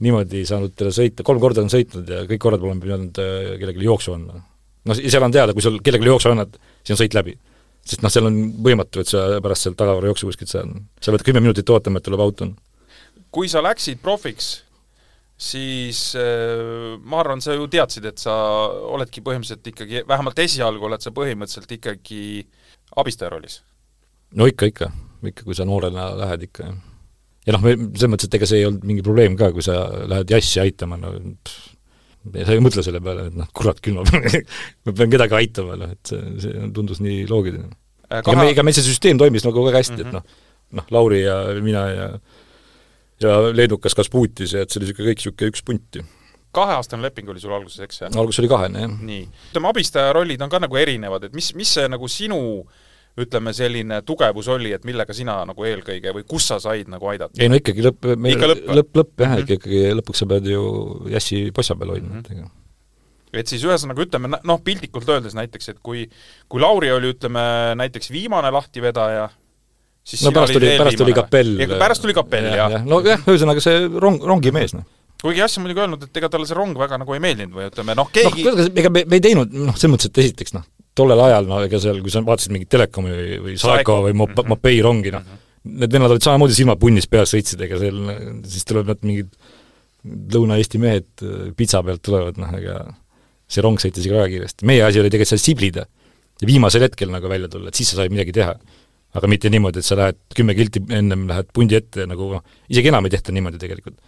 niimoodi saanud sõita, kolm korda olen sõitnud ja kõik korrad olen pidanud äh, kellelegi jooksu andma. noh, seal on teada, kui sul kellelegi jooksu annad, siis on sõit läbi. sest noh, seal on võimatu, et sa pärast seal tagavara jooksu kuskilt saad. sa pead kümme minutit ootama, et tuleb auto. kui sa läksid profiks, siis äh, ma arvan, sa ju teadsid, et sa oledki põhimõtteliselt ikkagi, vähemalt esialgu oled sa põhimõtteliselt ikkagi abistaja rollis? no ikka, ikka. ikka, kui sa noorena lähed ikka, jah ja noh, selles mõttes, et ega see ei olnud mingi probleem ka, kui sa lähed jassi aitama, no pff, sa ei mõtle selle peale, et noh, kurat küll, ma pean, [LAUGHS] ma pean kedagi aitama, noh, et see, see tundus nii loogiline. Kaha... ega me, ega meil see süsteem toimis nagu väga hästi mm, -hmm. et mhm. noh, noh, Lauri ja mina ja ja leedukas Kasputis ja et see oli niisugune kõik niisugune üks punt ju kaheaastane leping oli sul alguses, eks? alguses oli kahene, jah. nii. ütleme, abistaja rollid on ka nagu erinevad, et mis, mis see nagu sinu ütleme, selline tugevus oli, et millega sina nagu eelkõige või kus sa said nagu aidata? ei no ikkagi lõpp, meil lõpp, lõpp, lõpp jah mm -hmm., ikkagi lõpuks sa pead ju Jassi possa peal hoidma mm, -hmm. et siis ühesõnaga ütleme, noh, piltlikult öeldes näiteks, et kui kui Lauri oli, ütleme, näiteks viimane lahtivedaja, siis no pärast tuli, pärast tuli kapell. pärast tuli kapell, jah ja.. nojah, ühesõnaga see rong, rongimees, noh kuigi Jass on muidugi öelnud, et ega talle see rong väga nagu ei meeldinud või ütleme noh, keegi noh, ega me, me ei teinud, noh, selles mõttes, et esiteks noh, tollel ajal, no ega seal, kui sa vaatasid mingit Telekomi või, või Saeko või Mop-, mhm. Mopei rongi, noh, need vennad olid samamoodi silmad punnis peas, sõitsid, ega seal, siis tulevad nad mingid Lõuna-Eesti mehed äh, pitsa pealt tulevad, noh, ega see rong sõitis ikka väga kiiresti. meie asi oli tegelikult seal siblida ja viimasel hetkel nagu välja tulla, et siis sa said midagi teha. Aga mitte niimoodi, et sa lähed kümme kilti ennem lähed pundi ette nagu noh, isegi enam ei tehta niimoodi tegelikult.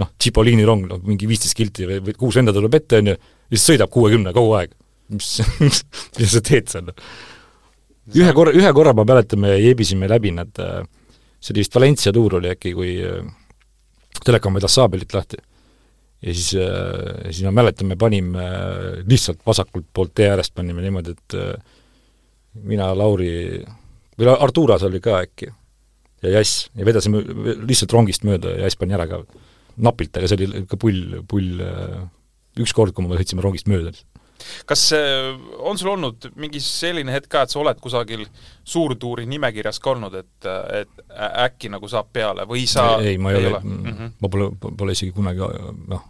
noh, Cipollini rong, noh mingi viisteist kilti või, või kuus venda tuleb ette, on ju, ja siis sõidab kuuekümne kogu aeg mis [LAUGHS] mida sa teed seal? ühe korra, ühe korra ma mäletan, me jeebisime läbi nad, äh, see oli vist Valencia tuur oli äkki, kui äh, Telekom vedas Saabelit lahti. ja siis, äh, siis ma mäletan, me panime lihtsalt vasakult poolt tee äärest panime niimoodi, et mina, Lauri, või Arturas oli ka äkki, ja Jass, ja vedasime lihtsalt rongist mööda ja Jass pani ära ka napilt, aga see oli ikka pull, pull, üks kord, kui me sõitsime rongist mööda kas on sul olnud mingi selline hetk ka, et sa oled kusagil suurtuuri nimekirjas ka olnud, et, et äkki nagu saab peale või sa ei, ei, ma ei, ei ole, ole., mm -hmm. ma pole, pole isegi kunagi noh,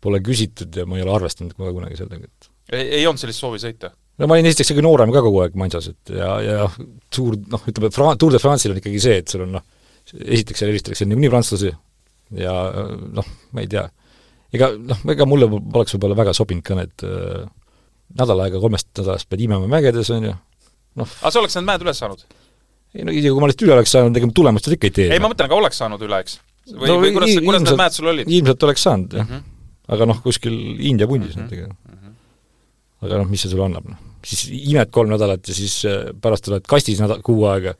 pole küsitud ja ma ei ole arvestanud kohe kunagi sellega, et ei, ei olnud sellist soovi sõita? No ma olin esiteks ikkagi noorem ka kogu aeg Mansas, et ja, ja suur noh, ütleme, Fra-, Tour de France'il on ikkagi see, et sul on noh, esiteks seal helistatakse niikuinii prantslasi ja noh, ma ei tea ega noh, ega mulle poleks võib-olla väga sobinud ka need äh, nädal aega kolmest nädalast pead imema mägedes, on ju, noh aga sa oleks need mäed üles saanud? ei no isegi kui ma lihtsalt üle oleks saanud, ega ma tulemust ikka ei tee. ei, ma mõtlen, aga oleks saanud üle, eks? või no,, või kuidas, kuidas need mäed sul olid? ilmselt oleks saanud, jah mm. -hmm. aga noh, kuskil India pundis mm -hmm. mm. -hmm. Aga noh, mis see sulle annab, noh. siis imed kolm nädalat ja siis äh, pärast oled kastis nädal, kuu aega,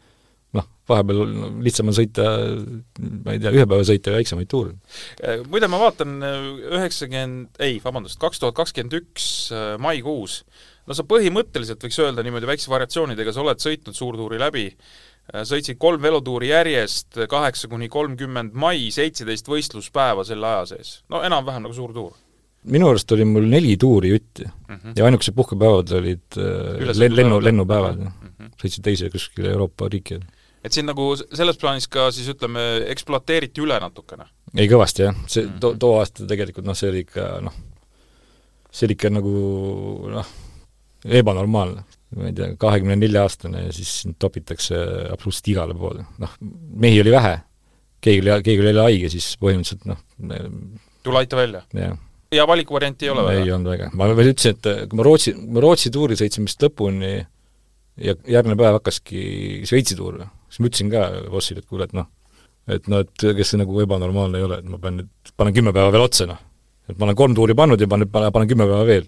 noh, vahepeal no, lihtsam on sõita, ma ei tea, ühe päeva sõita väiksemaid tuure. muide, ma vaatan üheksakümmend, ei, vabandust, kaks tuhat kakskümmend üks maikuus, no sa põhimõtteliselt võiks öelda niimoodi väikse variatsioonidega, sa oled sõitnud suurtuuri läbi, sõitsid kolm velotuuri järjest, kaheksa kuni kolmkümmend mai, seitseteist võistluspäeva selle aja sees. no enam-vähem nagu suur tuur minu arust oli mul neli tuuri jutti mm -hmm. ja ainukesed puhkepäevad olid äh, lennu, lennupäevad mm, -hmm. sõitsin teise kuskile Euroopa riiki. et siin nagu selles plaanis ka siis ütleme, ekspluateeriti üle natukene? ei, kõvasti jah, see mm -hmm. too, too aasta tegelikult noh, see oli ikka noh, see oli ikka nagu noh, ebanormaalne. ma ei tea, kahekümne nelja aastane ja siis sind topitakse absoluutselt igale poole, noh, mehi oli vähe, keegi oli, keegi oli jälle haige, siis põhimõtteliselt noh, tule aita välja? jah ja valikuvarianti ei ole väga? ei olnud väga. ma veel ütlesin, et kui ma Rootsi, ma Rootsi tuuri sõitsime vist lõpuni ja järgmine päev hakkaski Šveitsi tuur, siis ma ütlesin ka bossile, et kuule, et noh, et noh, et kes see nagu ebanormaalne ei ole, et ma pean nüüd, panen kümme päeva veel otsa, noh. et ma olen kolm tuuri pannud ja panen, panen, kümme päeva veel.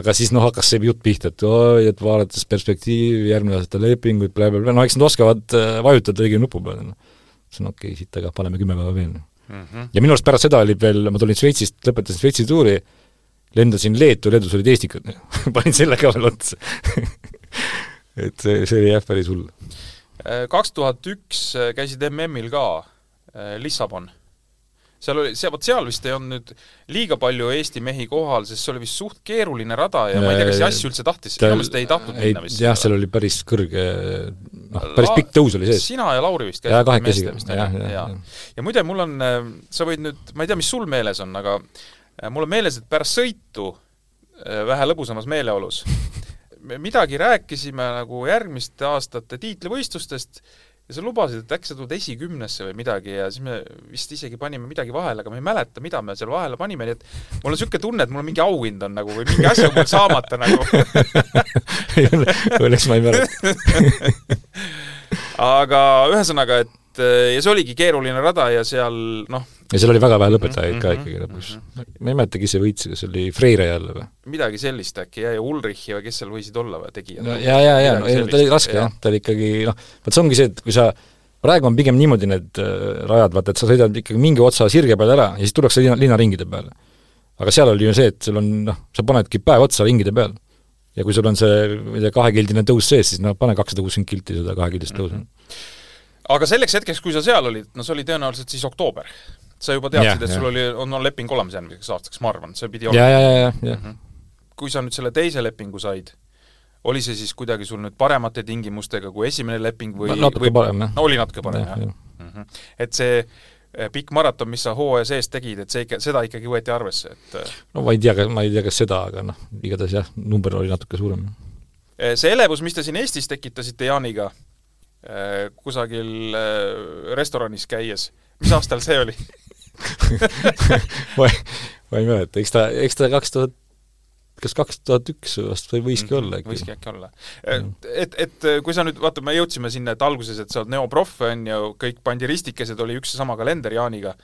aga siis noh, hakkas see jutt pihta, et oi, et vaadates perspektiivi, järgmine aasta lepinguid, blablabla, no eks nad oskavad äh, vajutada õige nupu peale, noh. ütlesin okei okay,, siit aga paneme kümme päeva veel, noh mm. -hmm. ja minu arust pärast seda oli veel, ma tulin Šveitsist, lõpetasin Šveitsi tuuri, lendasin Leetu, Leedus olid Eestikad [LAUGHS] panin selle ka veel otsa [LAUGHS] et see, see oli jah, päris hull. kaks tuhat üks käisid MM-il ka, äh, Lissabon seal oli, see, vot seal vist ei olnud nüüd liiga palju Eesti mehi kohal, sest see oli vist suht keeruline rada ja ma ei tea, kas Jass üldse tahtis, minu meelest ei tahtnud ei, minna vist. jah, seal oli päris kõrge, noh, päris pikk tõus oli sees. sina ja Lauri vist käisite kahekesi, jah, jah. ja, ja muide, mul on, äh, sa võid nüüd, ma ei tea, mis sul meeles on, aga äh, mul on meeles, et pärast sõitu äh, vähe lõbusamas meeleolus me midagi rääkisime nagu järgmiste aastate tiitlivõistlustest ja sa lubasid, et äkki sa tuled esikümnesse või midagi ja siis me vist isegi panime midagi vahele, aga ma ei mäleta, mida me seal vahele panime, nii et mul on niisugune tunne, et mul mingi auhind on nagu või mingi asi on mul saamata nagu. [LAUGHS] Õnneks ma ei mäleta. [LAUGHS] Aga ühesõnaga, et ja see oligi keeruline rada ja seal noh, ja seal oli väga vähe lõpetajaid mm -hmm, ka mhm, ikkagi lõpuks mm. -hmm. ma ei mäleta, kes see võitis, kas oli Freire jälle või? midagi sellist äkki jah, ja Ulrichi või kes seal võisid olla või tegijad? no ja, ja, ja, no ei, ta oli raske jah, ta oli ikkagi noh, vot see ongi see, et kui sa praegu on pigem niimoodi need äh, rajad, vaata, et sa sõidad ikkagi mingi otsa sirge peale ära ja siis tullakse linna, linnaringide peale. aga seal oli ju see, et sul on noh, sa panedki päev otsa ringide peal. ja kui sul on see, ma ei tea, kahekildine tõus sees, siis noh, pane kakssada kuuskümmend kilti seda kahekildist tõusu mm. -hmm. Aga selleks hetkeks, kui sa seal olid, no see oli tõenäoliselt siis oktoober sa juba teadsid, et sul oli, on, on leping olemas järgmiseks aastaks, ma arvan, see pidi olema. -hmm. kui sa nüüd selle teise lepingu said, oli see siis kuidagi sul nüüd paremate tingimustega kui esimene leping või natuke või, parem, jah. no oli natuke parem, jah ja. ja.? Mm -hmm. et see eh, pikk maraton, mis sa hooaja sees tegid, et see ikka, seda ikkagi võeti arvesse, et eh, no ma ei tea, ma ei tea, kas seda, aga noh, igatahes jah, number oli natuke suurem. Eh, see elevus, mis te siin Eestis tekitasite Jaaniga kusagil restoranis käies, mis aastal see oli [LAUGHS] ma ei, ma ei mäleta, eks ta, eks ta kaks tuhat kas kaks tuhat üks vast või võiski olla äkki? võiski äkki olla. et, et kui sa nüüd, vaata, me jõudsime sinna, et alguses, et sa oled neoproff, on ju, kõik pandi ristikesed, oli üks ja sama kalender Jaaniga,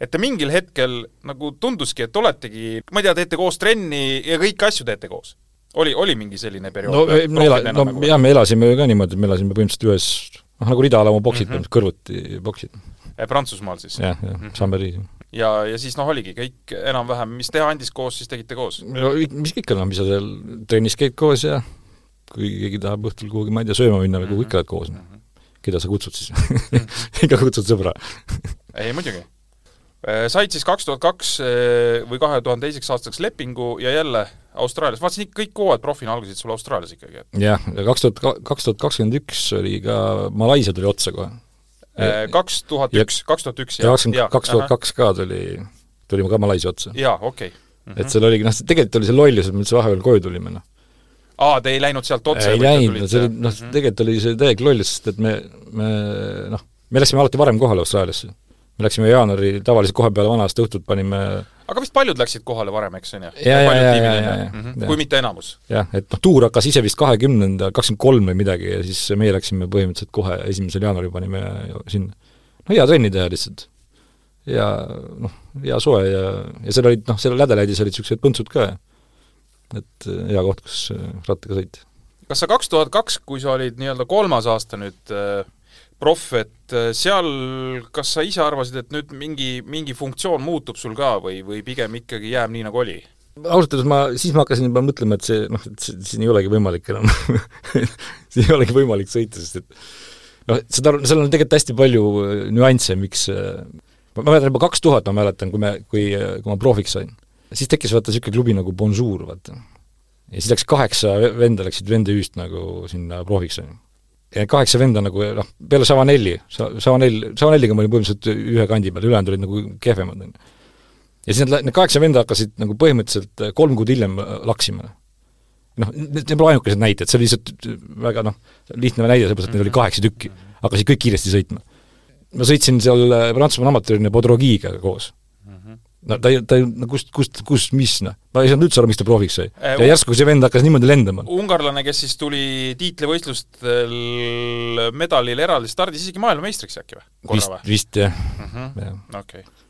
et te mingil hetkel nagu tunduski, et oletegi, ma ei tea, teete koos trenni ja kõiki asju teete koos? Oli, oli mingi selline periood? no me ela-, no nagu... jah, me elasime ju ka niimoodi, et me elasime põhimõtteliselt ühes noh, nagu Ida-Alamu boksid mm -hmm. kõrvuti boksid. Prantsusmaal siis? jah, jah, mhm. Chambery's ja, ja siis noh, oligi kõik enam-vähem, mis teha andis koos, siis tegite koos? no mis ikka, noh, mis sa seal trennis käid koos ja kui keegi tahab õhtul kuhugi, ma ei tea, sööma minna või kuhugi ikka oled koos mm. -hmm. keda sa kutsud siis [LAUGHS] ikka kutsud sõbra ei, muidugi. Äh, said siis kaks tuhat kaks äh, või kahe tuhande teiseks aastaks lepingu ja jälle Austraalias, vaatasin ikka kõik hooajad profina algasid sul Austraalias ikkagi, jah, ja kaks tuhat, kaks tuhat kakskümmend üks oli ka, Malaisia tuli otsa kohe Äh, kaks tuhat üks, kaks tuhat üks, jah. kakskümmend kaks tuhat kaks ka tuli, tuli ka Malaisia otsa. jaa, okei okay. mm. -hmm. et seal oligi, noh, tegelikult oli see lollus, et me üldse vahepeal koju tulime, noh. aa, te ei läinud sealt otse? ei läinud, see oli, noh, mhm. tegelikult oli see täielik lollus, sest et me, me noh, me läksime alati varem kohale Austraaliasse. Me läksime jaanuari tavaliselt kohe peale vana aasta õhtut panime aga vist paljud läksid kohale varem, eks on ju? ja, mhm. kui mitte enamus. jah, et noh, tuur hakkas ise vist kahekümnendal, kakskümmend kolm või midagi ja siis meie läksime põhimõtteliselt kohe esimesel jaanuaril panime sinna. no hea trenni teha lihtsalt. ja noh, hea soe ja, ja seal olid noh, seal Lädeläidis olid niisugused põntsud ka, et äh, hea koht, kus äh, rattaga sõita. kas sa kaks tuhat kaks, kui sa olid nii-öelda kolmas aasta nüüd äh, proff, et äh, seal, kas sa ise arvasid, et nüüd mingi, mingi funktsioon muutub sul ka või, või pigem ikkagi jääb nii, nagu oli? ausalt öeldes ma, siis ma hakkasin juba mõtlema, et see noh, et siin ei olegi võimalik enam [LAUGHS] siin ei olegi võimalik sõita, sest et noh, seda, seal on tegelikult hästi palju äh, nüansse, miks äh, ma mäletan juba kaks tuhat, ma mäletan, kui me, kui, kui ma profiks sain. siis tekkis vaata niisugune klubi nagu Bonjour, vaata. ja siis läks kaheksa venda, läksid vendeüüst nagu sinna profiks, on ju. Kaheksa venda nagu noh, peale Savanelli, Savanell, Savanelliga ma olin põhimõtteliselt ühe kandi peal, ülejäänud olid nagu kehvemad, on ju ja siis need, need kaheksa venda hakkasid nagu põhimõtteliselt äh, kolm kuud hiljem äh, laksima. noh, need pole ainukesed näited, see oli lihtsalt väga noh, lihtne näide, sellepärast et neid oli kaheksa tükki. hakkasid kõik kiiresti sõitma. ma sõitsin seal äh, Prantsusmaa amatöörina Bodrogiga koos. No ta ei, ta ei, no kust, kust, kust, mis noh, ma ei saanud üldse aru, miks ta profiks sai. ja järsku see vend hakkas niimoodi lendama. ungarlane, kes siis tuli tiitlivõistlustel medalil eraldi stardis isegi maailmameistriks äkki või? vist, vist jah mm -hmm. ja.. okei okay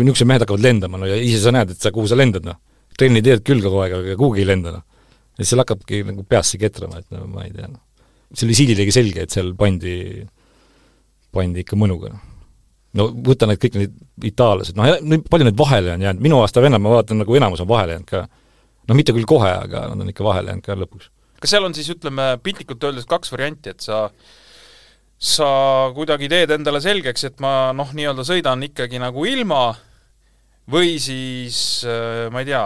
kui niisugused mehed hakkavad lendama, no ja ise sa näed, et sa, kuhu sa lendad, noh. trenni teed küll kogu aeg, aga kuhugi ei lenda, noh. ja seal hakkabki nagu peasse ketrama, et no ma ei tea, noh. see oli siililegi selge, et seal pandi, pandi ikka mõnuga, noh. No võta need kõik need itaallased, noh, palju neid vahele on jäänud, minu aasta vennad, ma vaatan, nagu enamus on vahele jäänud ka. noh, mitte küll kohe, aga nad on ikka vahele jäänud ka lõpuks. kas seal on siis, ütleme, piltlikult öeldes kaks varianti, et sa sa kuidagi teed endale selgeks, et ma noh, nii-öelda sõidan ikkagi nagu ilma või siis äh, ma ei tea,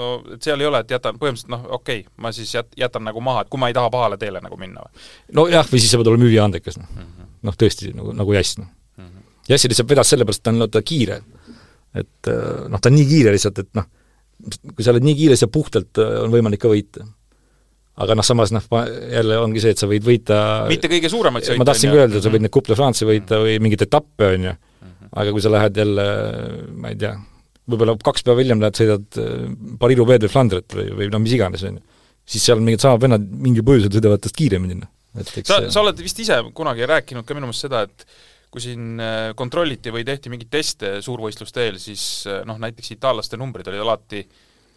no et seal ei ole, et jätan põhimõtteliselt noh, okei okay,, ma siis jät-, jätan nagu maha, et kui ma ei taha pahale teele nagu minna või? nojah, või siis sa pead olema üliandekas, noh mm -hmm.. noh tõesti, nagu, nagu Jass, noh. Jassi lihtsalt vedas sellepärast, et ta on vaata kiire. et äh, noh, ta on nii kiire lihtsalt, et noh, kui sa oled nii kiire, siis puhtalt äh, on võimalik ka võita. aga noh, samas noh, jälle ongi see, et sa võid võita mitte kõige suuremaid sõite, ma tahtsingi öelda, sa võid neid Coupe de France'i võita või mingeid etappe, on ju, mhm. aga kui sa lähed jälle, ma ei tea, võib-olla kaks päeva hiljem lähed, sõidad äh, Paris-Roubaix või Flandret või, või no mis iganes, on ju. siis seal mingid samad vennad mingil põhjusel sõidavad tast kiiremini, noh. sa, sa oled vist ise kunagi rääkinud ka minu meelest seda, et kui siin äh, kontrolliti või tehti mingeid teste suurvõistluste eel, siis äh, noh, näiteks itaallaste numbrid olid alati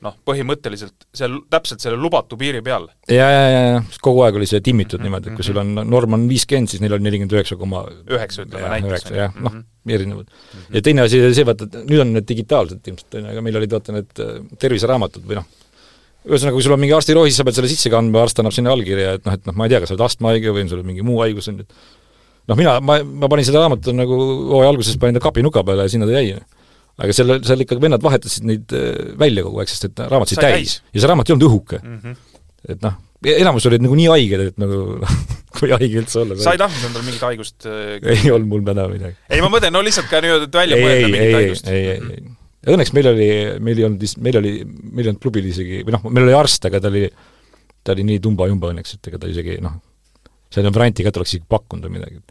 noh, põhimõtteliselt seal täpselt selle lubatu piiri peal. ja, ja, ja, ja kogu aeg oli see timmitud mm -hmm. niimoodi, et kui sul on, norm on viiskümmend, siis neil on nelikümmend üheksa koma üheksa, ütleme näiteks. jah, noh, mhm. erinevad mm. -hmm. ja teine asi oli see, vaata, nüüd on need digitaalsed ilmselt, on ju, aga meil olid vaata need äh, terviseraamatud või noh, ühesõnaga, kui sul on mingi arstirohi, siis sa pead selle sisse kandma, arst annab sinna allkirja, et noh, et noh, ma ei tea, kas sa oled astmahaige või on sul mingi muu haigus, on ju, et noh, mina, ma, ma panin seda raamatut nagu hooaja alguses panin ta kapinuka peale ja sinna ta jäi aga seal, seal ikkagi vennad vahetasid neid äh, välja kogu aeg, sest et raamat sai täis. ja see raamat ei olnud õhuke mm. -hmm. et noh, enamus olid nagu nii haiged, et nagu [LAUGHS] kui haige üldse olla. sa ei tahtnud endale mingit haigust äh, [LAUGHS] ei olnud mul häda midagi. ei, ma mõtlen, no lihtsalt ka nii-öelda, et välja mõelda mingit haigust. ei, ei, ei, ei. Õnneks meil oli, meil ei olnud, meil oli, meil ei olnud klubil isegi, või noh, meil oli arst, aga ta oli, ta oli nii tumba-jumba õnneks, et ega ta isegi noh, selle varianti ka, et oleks isegi pakkunud või midagi.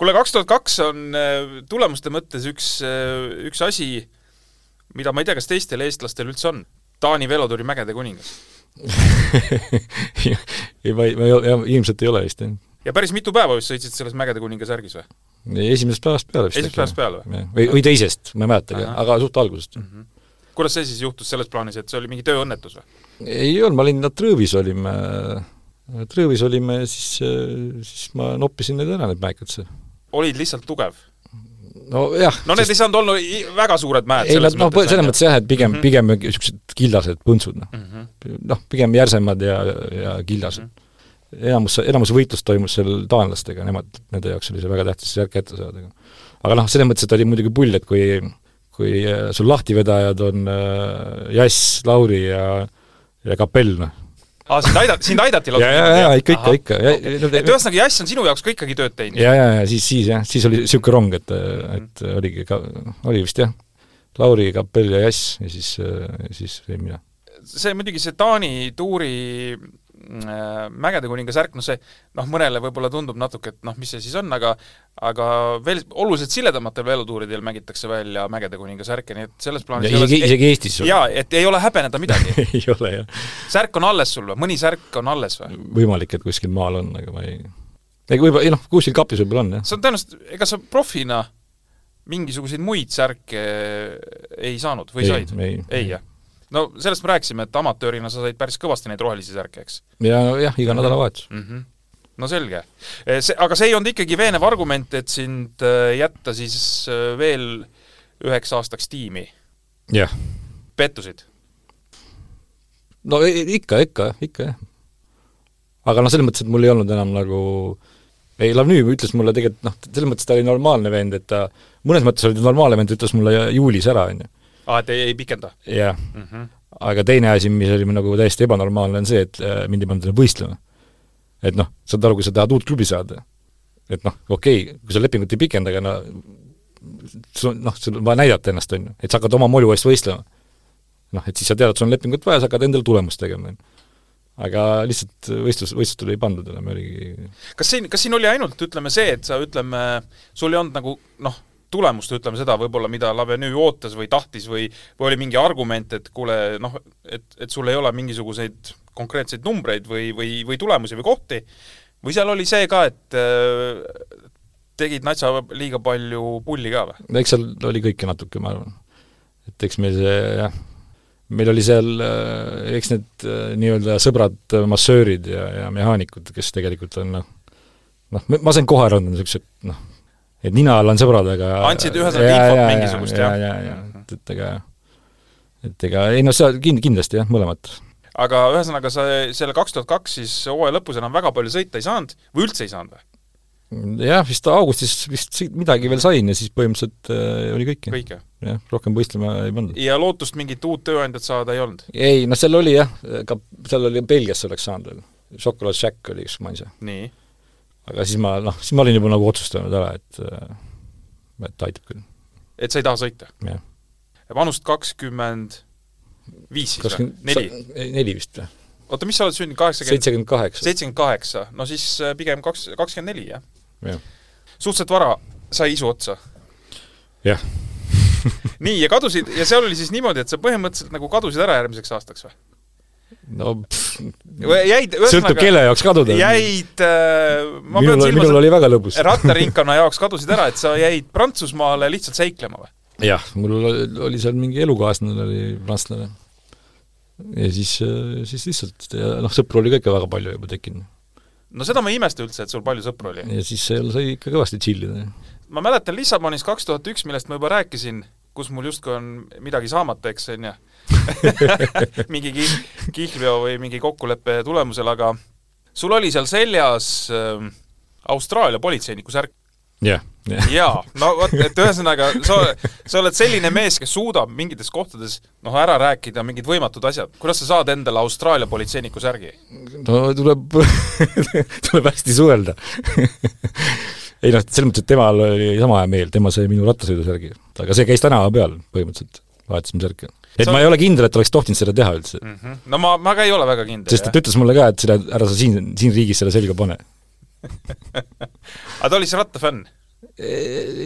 kuule, kaks tuhat kaks on äh, tulemuste mõttes üks, äh, üks asi, mida ma ei tea, kas teistel eestlastel üldse on, Taani velotuuri mägede kuningas [LAUGHS] ei, ma ei, ma ei ole, ilmselt ei ole vist, jah. ja päris mitu päeva vist sõitsid selles Mägede kuninga särgis või? esimesest päevast peale vist. esimesest päevast peale või? või, või teisest, ma ei mäletagi, aga suht algusest mm. -hmm. kuidas see siis juhtus selles plaanis, et see oli mingi tööõnnetus või? ei olnud, ma olin, Trõõvis olime, Trõõvis olime, siis, siis ma noppisin need ära, need mäekad. olid lihtsalt tugev? nojah. no need sest... ei saanud olla väga suured mäed. ei, nad noh, selles mõttes jah, et pigem mm, -hmm. pigem niisugused killased põntsud, noh mm -hmm.. noh, pigem järsemad ja, ja killased mm. -hmm. enamus, enamus võitlus toimus seal taanlastega, nemad, nende jaoks oli see väga tähtis särk kätte saada. aga noh, selles mõttes, et oli muidugi pull, et kui kui äh, sul lahtivedajad on äh, Jass, Lauri ja ja Kapell, noh, aa, sind aidati, sind aidati lausa? ja, ja, ja ikka, ikka, ikka. et ühesõnaga Jass on sinu jaoks ka ikkagi tööd teinud? ja, ja, ja siis, siis jah, siis oli niisugune rong, et, et oligi ka, oli vist jah, Lauri, Kapell ja Jass ja siis, siis olin mina. see muidugi, see Taani tuuri mägede kuninga särk, noh see noh, mõnele võib-olla tundub natuke, et noh, mis see siis on, aga aga veel oluliselt siledamatel velotuuridel mängitakse välja Mägede kuninga särke, nii et selles plaanis ja, isegi, isegi Eestis jaa, et ei ole häbeneda midagi [LAUGHS] ei ole, jah. särk on alles sul või, mõni särk on alles või? võimalik, et kuskil maal on, aga ma ei ega võib-olla, ei noh, kuskil kapis võib-olla on, jah. see on tõenäoliselt, ega sa profina mingisuguseid muid särke ei saanud või ei, said? ei, ei, jah no sellest me rääkisime, et amatöörina sa said päris kõvasti neid rohelisi särke, eks? ja jah, iga nädalavahetus mm. -hmm. no selge. See, aga see ei olnud ikkagi veenev argument, et sind äh, jätta siis äh, veel üheks aastaks tiimi? jah. pettusid? no ikka, ikka, ikka jah. aga noh, selles mõttes, et mul ei olnud enam nagu ei, Lavnüü ütles mulle tegelikult noh, selles mõttes ta oli normaalne vend, et ta mõnes mõttes oli ta normaalne vend, ütles mulle juulis ära, on ju. Aa, et ei, ei pikenda? jah mm. -hmm. aga teine asi, mis oli nagu täiesti ebanormaalne, on see, et äh, mind ei pandud võistlema et noh, saad aru, kui sa tahad uut klubi saada, et noh, okei okay,, kui sa lepingut ei pikenda, aga no noh, sul on vaja näidata ennast, on ju, et sa hakkad oma molu eest võistlema. noh, et siis sa tead, et sul on lepingut vaja, sa hakkad endale tulemust tegema, on ju aga lihtsalt võistlus, võistlustel ei pandud enam, oligi kas siin, kas siin oli ainult, ütleme see, et sa ütleme, sul ei olnud nagu noh, tulemust, ütleme seda võib-olla, mida Lavenue ootas või tahtis või või oli mingi argument, et kuule noh, et, et sul ei ole mingisuguseid konkreetseid numbreid või, või, või tulemusi või kohti, või seal oli see ka, et äh, tegid natsa liiga palju pulli ka või? eks seal oli kõike natuke, ma arvan. et eks meil see jah, meil oli seal, äh, eks need äh, nii-öelda sõbrad, massöörid ja, ja mehaanikud, kes tegelikult on noh, noh, ma sain kohe aru, niisugused noh, et nina all on sõbrad, aga andsid ühesõnaga infot mingisugust, jah? ja, ja, ja, et, ega et ega ei noh, sa kind-, kindlasti jah, mõlemat aga ühesõnaga, sa selle kaks tuhat kaks siis hooaja lõpus enam väga palju sõita ei saanud või üldse ei saanud või? jah, vist augustis vist midagi veel sain ja siis põhimõtteliselt äh, oli kõik. kõik, jah? jah, rohkem võistlema ei pandud. ja lootust mingit uut tööandjat saada ei olnud? ei, noh seal oli jah, ka seal oli, Belgiasse oleks saanud veel. Chocolate Shack oli üks maise. nii? Aga siis ma, noh, siis ma olin juba nagu otsustanud ära, et et aitab küll. et sa ei taha sõita? jah. vanust kakskümmend viis siis või? neli? neli vist või? oota, mis sa oled sündinud, kaheksakümmend? seitsekümmend kaheksa. seitsekümmend kaheksa, no siis äh, pigem kaks, kakskümmend neli, jah? jah. suhteliselt vara sai isu otsa? jah [LAUGHS] nii, ja kadusid, ja seal oli siis niimoodi, et sa põhimõtteliselt nagu kadusid ära järgmiseks aastaks või? No pff, jäid sõltub kelle jaoks kaduda. jäid äh, minul, minul oli väga lõbus rattaringkonna jaoks kadusid ära, et sa jäid Prantsusmaale lihtsalt seiklema või? jah, mul oli seal mingi elukaaslane, oli prantslane. ja siis, siis lihtsalt ja noh, sõpru oli ka ikka väga palju juba tekkinud. no seda ma ei imesta üldse, et sul palju sõpru oli. ja siis seal sai ikka kõvasti tšillida. ma mäletan Lissabonis kaks tuhat üks, millest ma juba rääkisin, kus mul justkui on midagi saamata, eks, on ju [LAUGHS] mingi kih-, kihlveo või mingi kokkuleppe tulemusel, aga sul oli seal seljas äh, Austraalia politseiniku särk jah yeah,. jaa, no vot, et ühesõnaga sa, sa oled selline mees, kes suudab mingites kohtades noh, ära rääkida mingid võimatud asjad. kuidas sa saad endale Austraalia politseiniku särgi? no tuleb [LAUGHS] tuleb hästi suhelda ei noh, selles mõttes, et temal oli sama hea meel, tema sai minu rattasõidusärgi. aga see käis tänava peal põhimõtteliselt, vahetasime särke. Et sa... ma ei ole kindel, et oleks tohtinud seda teha üldse mm. -hmm. no ma, ma ka ei ole väga kindel. sest ta ütles mulle ka, et seda, ära sa siin, siin riigis selle selga pane [LAUGHS] aga ta oli siis rattafänn?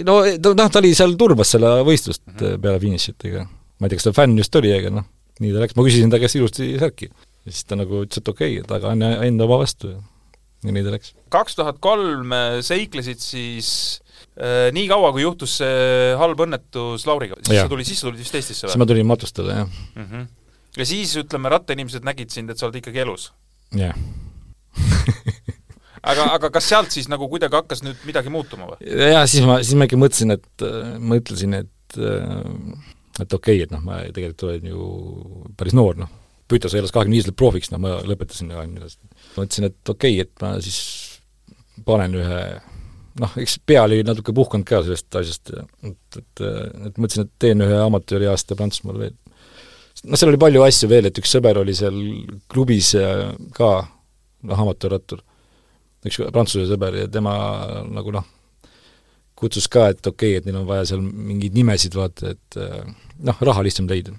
no, noh, ta oli seal, turbas seda võistlust mm -hmm. peale finišit, ega ma ei tea, kas ta fänn just oli, aga noh, nii ta läks, ma küsisin ta käest ilusti särki. ja siis ta nagu ütles, et okei okay,, et aga anna enda oma vastu ja, nii ta läks. kaks tuhat kolm seiklesid siis äh, nii kaua, kui juhtus see halb õnnetus Lauriga, siis ja. sa tulid, siis sa tulid vist Eestisse või? siis ma tulin matustada, jah mm. -hmm. ja siis, ütleme, rattainimesed nägid sind, et sa oled ikkagi elus? jah [LAUGHS] aga, aga kas sealt siis nagu kuidagi hakkas nüüd midagi muutuma või? jaa, siis ma, siis ma ikka mõtlesin, et, mõtlesin, et et okei okay,, et noh, ma tegelikult olen ju päris noor, noh. Pütos elas kahekümne viieselt profiks, noh, ma lõpetasin kahekümne viieselt. mõtlesin, et okei okay,, et ma siis panen ühe noh, eks pea oli natuke puhkanud ka sellest asjast, et, et, et mõtlesin, et teen ühe amatööri aasta Prantsusmaal veel. noh, seal oli palju asju veel, et üks sõber oli seal klubis ka, noh, amatöörrattur üks Prantsuse sõber ja tema nagu noh, kutsus ka, et okei okay,, et neil on vaja seal mingeid nimesid vaata, et noh, raha lihtsam leida.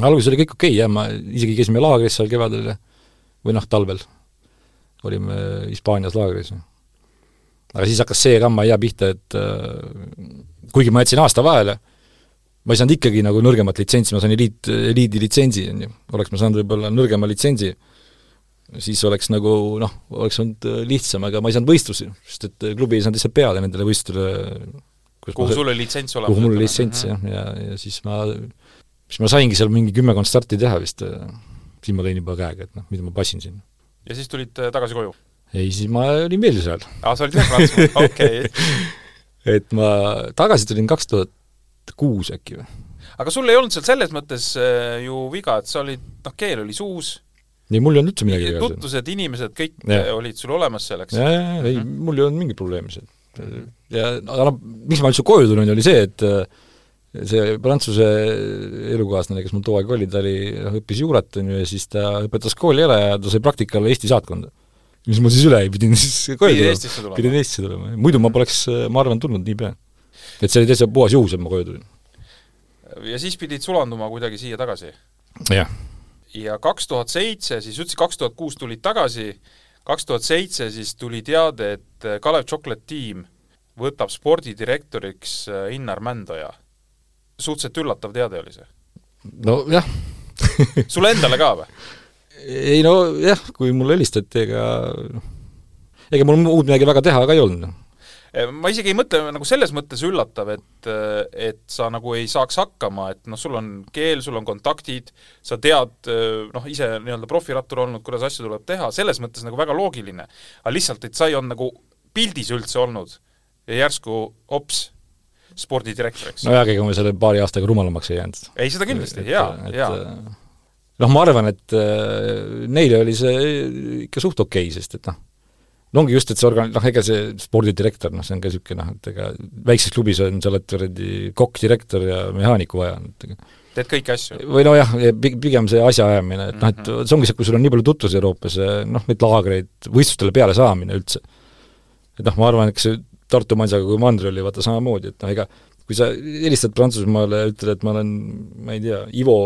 alguses oli kõik okei okay, jah, ma isegi käisime laagris seal kevadel või noh, talvel olime Hispaanias laagris. Aga siis hakkas see kamma hea pihta, et äh, kuigi ma jätsin aasta vahele, ma ei saanud ikkagi nagu nõrgemat litsentsi, ma sain eliit, eliidi litsentsi, on ju. oleks ma saanud võib-olla nõrgema litsentsi, siis oleks nagu noh, oleks olnud äh, lihtsam, aga ma ei saanud võistlusi, sest et äh, klubi ei saanud lihtsalt peale nendele võistlustele kuhu sul oli litsents olemas? kuhu mul oli litsents jah, ja, ja siis ma, siis ma saingi seal mingi kümmekond starti teha vist, siis ma lõin juba käega, et noh, mida ma passin siin. ja siis tulid tagasi koju? Ei, siis ma olin veel seal. aa, sa olid veel Prantsusmaal, [LAUGHS] okei okay. et ma tagasi tulin kaks tuhat kuus äkki või? aga sul ei olnud seal selles mõttes äh, ju viga, et sa olid, noh, keel oli suus, ei, mul ei olnud üldse midagi viga. tutvused, inimesed, kõik Ja. olid sul olemas selleks? jaa, jaa, ei, mul ei olnud mingit probleemi seal. ja aga noh, miks ma üldse koju tulin, oli see, et äh, see Prantsuse elukaaslane, kes mul too aeg oli, ta oli, noh, õppis juurat, on ju, ja siis ta õpetas kooli ära ja ta sai praktikale Eesti saatkonda. Mis mul siis üle jäi, pidin siis koju tulema. Pidin Eestisse tulema, muidu ma poleks, ma arvan, tulnud niipea. et see oli täitsa puhas juhus, et ma koju tulin. ja siis pidid sulanduma kuidagi siia tagasi? jah. ja kaks tuhat seitse, siis ütlesid kaks tuhat kuus tulid tagasi, kaks tuhat seitse siis tuli teade, et äh, Kalev Chocolate Team võtab spordidirektoriks äh, Innar Mändoja. suhteliselt üllatav teade oli see. nojah sulle endale ka või? [LAUGHS] ei no jah, kui mulle helistati, ega noh, ega mul muud midagi väga teha ka ei olnud. ma isegi ei mõtle nagu selles mõttes üllatav, et, et sa nagu ei saaks hakkama, et noh, sul on keel, sul on kontaktid, sa tead noh, ise nii-öelda profirattur olnud, kuidas asju tuleb teha, selles mõttes nagu väga loogiline. aga lihtsalt, et sa ei olnud nagu pildis üldse olnud ja järsku hops, spordidirektoriks. nojah, ega ma selle paari aastaga rumalamaks ei jäänud. ei, seda kindlasti, jaa, jaa. Noh, ma arvan, et äh, neile oli see ikka suht okei okay,, sest et noh, no ongi just, et see organ-, noh, ega see spordidirektor, noh, see on ka niisugune noh, et ega väikses klubis on, sa oled kuradi kokk, direktor ja mehaaniku vaja, et ega teed kõiki asju. või nojah, pigem see asjaajamine, et noh, et see ongi see, kui sul on nii palju tutvusi Euroopas, noh, neid laagreid, võistlustele peale saamine üldse. et noh, ma arvan, et see Tartu Mansaga kui Mandri oli vaata samamoodi, et noh, ega kui sa helistad Prantsusmaale ja ütled, et ma olen, ma ei tea, Ivo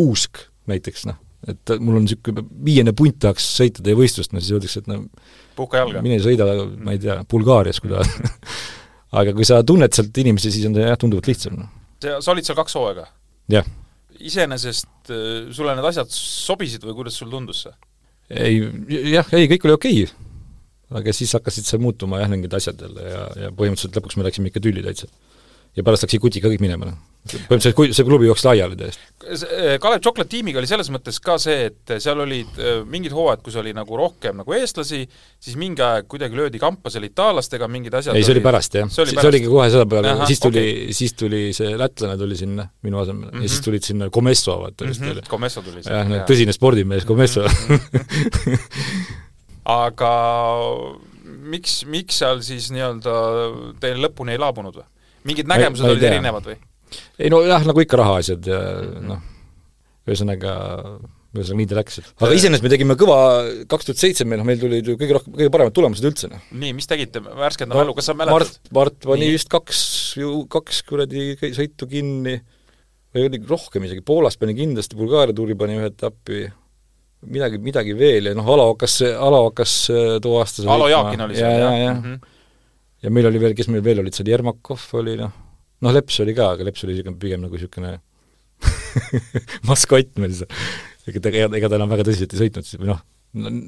Kuusk näiteks, noh, et mul on niisugune viiene punt tahaks sõita teie võistlust, no siis öeldakse, et no puhka jalga. mine sõida, ma ei tea, Bulgaarias, kui tahad [LAUGHS] aga kui sa tunned sealt inimesi, siis on see jah, tunduvalt lihtsam, noh. sa olid seal kaks hooaega? jah. iseenesest äh, sulle need asjad sobisid või kuidas sul tundus see? ei, jah, ei, kõik oli okei okay. aga siis hakkasid seal muutuma jah, mingid asjad jälle ja, ja põhimõtteliselt lõpuks me läksime ikka tülli täitsa. Ja pärast läksid kutiga kõik minema, noh. põhimõtteliselt kui see klubi jooksis laiali täiesti. Kalev Chocolate tiimiga oli selles mõttes ka see, et seal olid äh, mingid hooajad, kus oli nagu rohkem nagu eestlasi, siis mingi aeg kuidagi löödi kampa seal itaallastega, mingid asjad ei, see oli pärast jah, see, oli oligi kohe selle peale, siis tuli okei., siis tuli see lätlane tuli sinna minu asemele mm -hmm. ja siis Mhm. tulid sinna Comesso, vaata vist mm oli -hmm. Comesso tuli jah, no tõsine spordimees Comesso aga miks, miks seal siis nii-öelda teil lõpuni ei laabunud või? Mingid nägemused olid erinevad või? ei no jah, nagu ikka rahaasjad ja Mhm. noh, ühesõnaga, ühesõnaga nii ta läks. aga iseenesest me tegime kõva, kaks tuhat seitse meil, noh meil tulid ju kõige rohkem, kõige paremad tulemused üldse, noh. nii, mis tegite, värskenda mälu, kas sa mäletad? Mart, Mart pani Nii. vist kaks ju, kaks kuradi sõitu kinni või oli rohkem isegi, Poolas pani kindlasti, Bulgaaria tuuri pani ühe etappi, midagi, midagi veel ja noh, Alo hakkas, Alo hakkas äh, too aasta Alo Jaakin oli seal, ja, ja, meil oli veel, kes meil veel olid seal, Jermakov oli noh, noh Leps oli ka, aga Leps oli niisugune pigem nagu niisugune [LAUGHS] maskott meil seal. ega ta, ega, ta enam väga tõsiselt ei sõitnud siis või noh,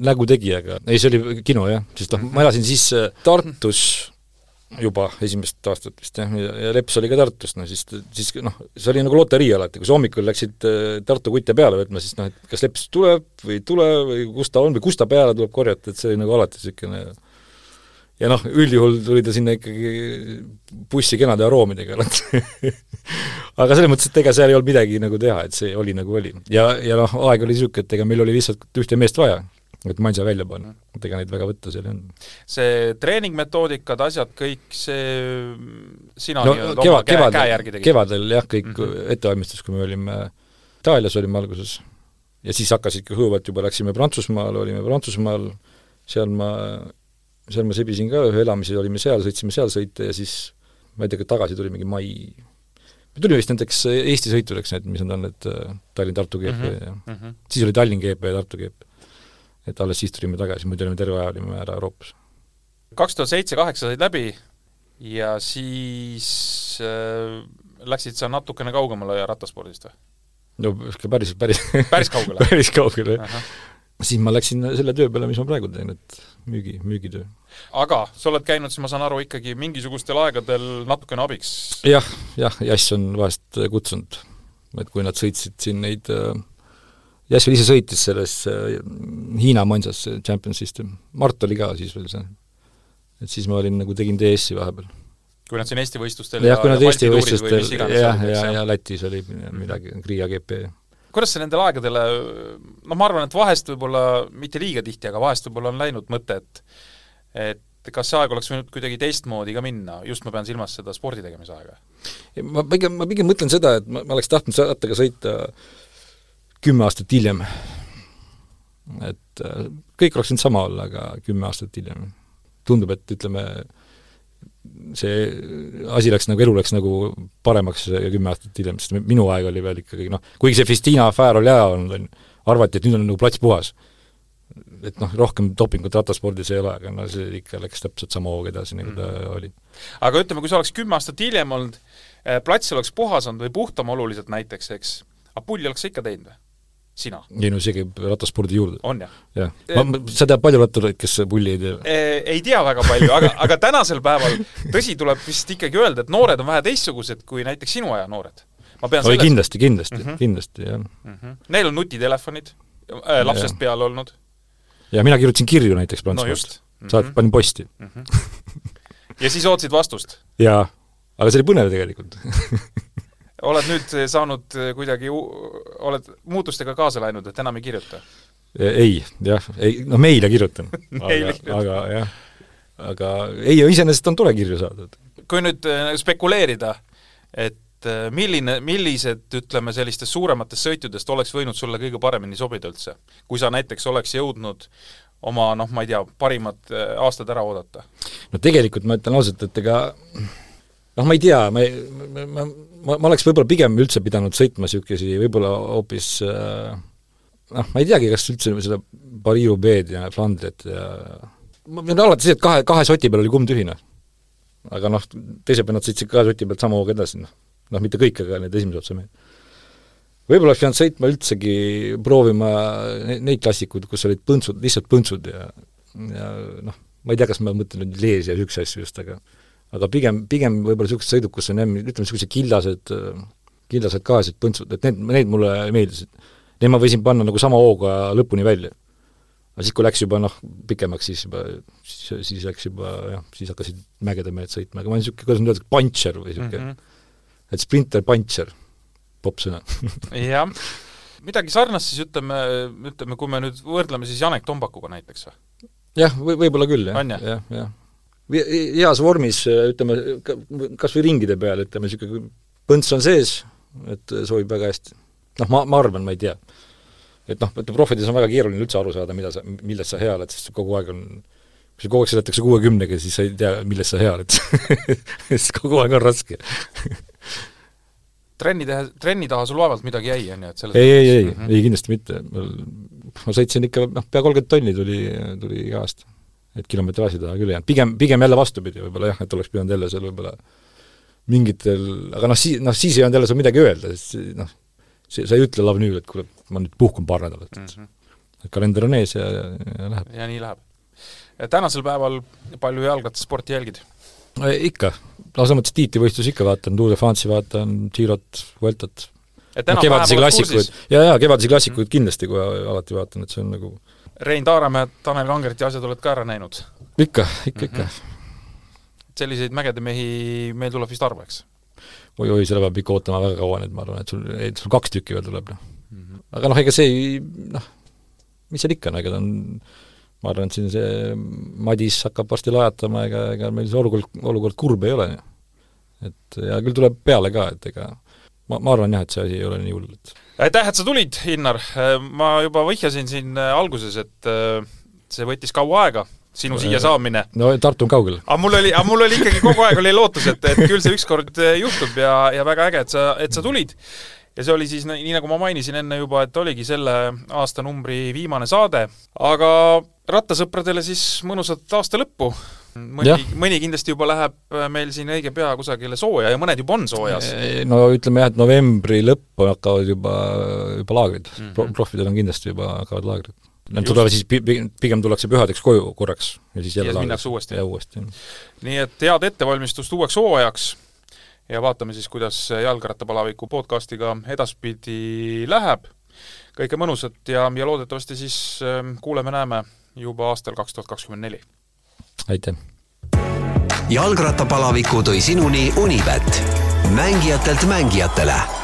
nägu tegi, aga ei, see oli kino jah, sest noh, ma elasin siis äh, Tartus juba esimest aastat vist jah, ja, ja Leps oli ka Tartus, no siis, siis noh, see oli nagu loterii alati, kui sa hommikul läksid äh, Tartu kutte peale võtma, siis noh, et kas Leps tuleb või ei tule või kus ta on või kus ta peale tuleb korjata, et see oli nagu alati niisugune ja noh, üldjuhul tuli ta sinna ikkagi bussi kenade aroomidega [LAUGHS] aga selles mõttes, et ega seal ei olnud midagi nagu teha, et see oli nagu oli. ja, ja noh, aeg oli niisugune, et ega meil oli lihtsalt ühte meest vaja, et Mansa välja panna, et ega neid väga võtta seal ei olnud. see treeningmetoodikad, asjad, kõik see sina no nii-öelda kevad, oma käe, kevadel käe järgi tegid? kevadel jah, kõik mm. -hmm. ettevalmistus, kui me olime Itaalias olime alguses ja siis hakkasidki hõõvad juba, läksime Prantsusmaale, olime Prantsusmaal, seal ma, seal ma sebisin ka ühe elamise, olime seal, sõitsime seal sõite ja siis ma ei tea, tagasi tuli mingi mai, me tulime vist nendeks Eesti sõitudeks, need, mis need on, need äh, Tallinn-Tartu GP mm -hmm. ja mm -hmm. siis oli Tallinn GP ja Tartu GP. et alles siis tulime tagasi, muidu olime terve aja olime ära Euroopas. kaks tuhat seitse, kaheksa said läbi ja siis äh, läksid sa natukene kaugemale rattaspordist või? no ikka päris, päris päris kaugele? [LAUGHS] päris kaugele, jah. Siis ma läksin selle töö peale, mis ma praegu teen, et müügi, müügitöö. aga sa oled käinud, siis ma saan aru, ikkagi mingisugustel aegadel natukene abiks? jah, jah, Jass on vahest kutsunud, et kui nad sõitsid siin neid äh, Jassel ise sõitis selles äh, Hiina Mansas Champions System, Mart oli ka siis veel seal. et siis ma olin nagu, tegin DS-i vahepeal. kui nad siin Eesti võistlustel jah, kui nad Eesti võistlustel, jah, ja, ja Lätis oli midagi, Riia GP kuidas see nendele aegadele, noh, ma arvan, et vahest võib-olla, mitte liiga tihti, aga vahest võib-olla on läinud mõte, et et kas see aeg oleks võinud kuidagi teistmoodi ka minna, just ma pean silmas seda spordi tegemise aega? ma pigem, ma pigem mõtlen seda, et ma, ma oleks tahtnud rattaga sõita kümme aastat hiljem. et äh, kõik oleks võinud sama olla, aga kümme aastat hiljem. tundub, et ütleme, see asi läks nagu, elu läks nagu paremaks kümme aastat hiljem, sest minu aeg oli veel ikkagi noh, kuigi see Festina afäär oli hea olnud, on ju, arvati, et nüüd on nagu plats puhas. et noh, rohkem dopingut rattaspordis ei ole, aga no see ikka läks täpselt sama hooga edasi, nagu ta mm. oli. aga ütleme, kui see oleks kümme aastat hiljem olnud, eh, plats oleks puhas olnud või puhtam oluliselt näiteks, eks, aga pulli oleks sa ikka teinud või? Sina? ei no see käib rattaspordi juurde. on jah? jah. ma, sa tead palju rattureid, kes pulli ei tee? ei tea väga palju, aga, aga tänasel päeval tõsi, tuleb vist ikkagi öelda, et noored on vähe teistsugused kui näiteks sinu aja noored. ma pean oi, kindlasti, kindlasti mm, -hmm. kindlasti, jah mm. -hmm. Neil on nutitelefonid äh, lapsest ja. peale olnud. ja mina kirjutasin kirju näiteks Prantsusmaalt no. saad mm, -hmm. panin posti mm. -hmm. ja siis ootasid vastust? jaa, aga see oli põnev tegelikult [LAUGHS] oled nüüd saanud kuidagi, oled muutustega kaasa läinud, et enam ei kirjuta? ei, jah, ei, no meile kirjutan [LAUGHS] aga, aga jah, aga ei, iseenesest on tore kirju saada. kui nüüd äh, spekuleerida, et milline, millised, ütleme, sellistest suurematest sõitudest oleks võinud sulle kõige paremini sobida üldse? kui sa näiteks oleks jõudnud oma noh, ma ei tea, parimad aastad ära oodata? no tegelikult ma ütlen ausalt, et ega noh, ma ei tea, ma ma, ma, ma, ma oleks võib-olla pigem üldse pidanud sõitma niisuguseid võib-olla hoopis äh, noh, ma ei teagi, kas üldse seda Paris-Roubaix'd ja Flandriat ja ma pean alati see, et kahe, kahe soti peal oli kumm tühine. aga noh, teiselt pealt nad sõitsid kahe soti pealt sama hooga edasi, noh. noh, mitte kõik, aga need esimese otsa mehed. võib-olla oleks pidanud sõitma üldsegi, proovima neid klassikuid, kus olid põntsud, lihtsalt põntsud ja ja noh, ma ei tea, kas ma mõtlen nüüd Leesi ja niisuguseid asju just, aga aga pigem, pigem võib-olla niisugused sõiduk, kus on jah, ütleme, niisugused killased, killased kahesed põntsud, et need, need mulle meeldisid. Need ma võisin panna nagu sama hooga lõpuni välja. aga siis, kui läks juba noh, pikemaks, siis juba, siis, siis läks juba jah, siis hakkasid mägede mehed sõitma, aga ma olin niisugune, kuidas nüüd öelda, puncher või niisugune mm, -hmm. et sprinter, puncher, popp sõna [LAUGHS] jah, midagi sarnast siis ütleme, ütleme, kui me nüüd võrdleme siis Janek Tombakuga näiteks või? jah, või, võib-olla küll, jah, jah, jah heas vormis, ütleme, kas või ringide peal, ütleme, niisugune põnts on sees, et sobib väga hästi. noh, ma, ma arvan, ma ei tea. et noh, ütleme profides on väga keeruline üldse aru saada, mida sa, milles sa hea oled, sest kogu aeg on kui kogu aeg sõidetakse kuuekümnega, siis sa ei tea, milles sa hea oled sest kogu aeg on raske trenni teha, trenni taha sul vaevalt midagi jäi, on ju, et selles ei, ei, ei mm, -hmm. ei kindlasti mitte. ma sõitsin ikka noh, pea kolmkümmend tonni tuli, tuli iga aasta et kilometraaži taha küll ei jäänud, pigem, pigem jälle vastupidi võib-olla jah, et oleks pidanud jälle seal võib-olla mingitel, aga noh, siis, noh siis ei olnud jälle sul midagi öelda, sest noh, see, sa ei ütle lavnüül, et kuule, ma nüüd puhkan paar nädalat mm. -hmm. et kalender on ees ja, ja, ja läheb. ja nii läheb. tänasel päeval palju jalgrattasporti jälgid? ikka, lausa mõttes tiitlivõistlusi ikka vaatan, Tour de France'i vaatan, Girot, Vueltat. no kevadisi klassikuid, jaa, jaa, kevadisi klassikuid kindlasti kohe alati vaatan, et see on nagu Rein Taaremäe, Tanel Kangerti asjad oled ka ära näinud? ikka, ikka, ikka mm. -hmm. selliseid mägede mehi meil tuleb vist harva, eks? oi-oi, seda peab ikka ootama väga kaua, et ma arvan, et sul, et sul kaks tükki veel tuleb, noh mm -hmm.. aga noh, ega see ei, noh, mis seal ikka, no ega ta on, ma arvan, et siin see Madis hakkab varsti lajatama, ega, ega meil see olukord, olukord kurb ei ole. et ja küll tuleb peale ka, et ega ma, ma arvan jah, et see asi ei ole nii hull, et aitäh, et sa tulid, Innar, ma juba vihjasin siin äh, alguses, et äh, see võttis kaua aega, sinu siia äh, saamine. no Tartu on kaugel. aga mul oli, aga mul oli ikkagi kogu aeg oli lootus, et, et küll see ükskord juhtub ja, ja väga äge, et sa, et sa tulid. ja see oli siis nii, nii, nagu ma mainisin enne juba, et oligi selle aastanumbri viimane saade, aga rattasõpradele siis mõnusat aasta lõppu mõni, mõni kindlasti juba läheb äh, meil siin õige pea kusagile sooja ja mõned juba on soojas. no ütleme jah, et novembri lõppu hakkavad juba, juba laagrid mm -hmm. Pro,. profidel on kindlasti juba, hakkavad laagrid. Nad tulevad siis, pigem tullakse pühadeks koju korraks ja siis jälle ja minnakse uuesti. ja uuesti. nii et head ettevalmistust uueks hooajaks ja vaatame siis, kuidas jalgrattapalaviku podcastiga edaspidi läheb kõike mõnusat ja, ja loodetavasti siis ähm, kuuleme-näeme juba aastal kaks tuhat kakskümmend neli. Aitäh! jalgrattapalaviku tõi sinuni Unibet, mängijatelt mängijatele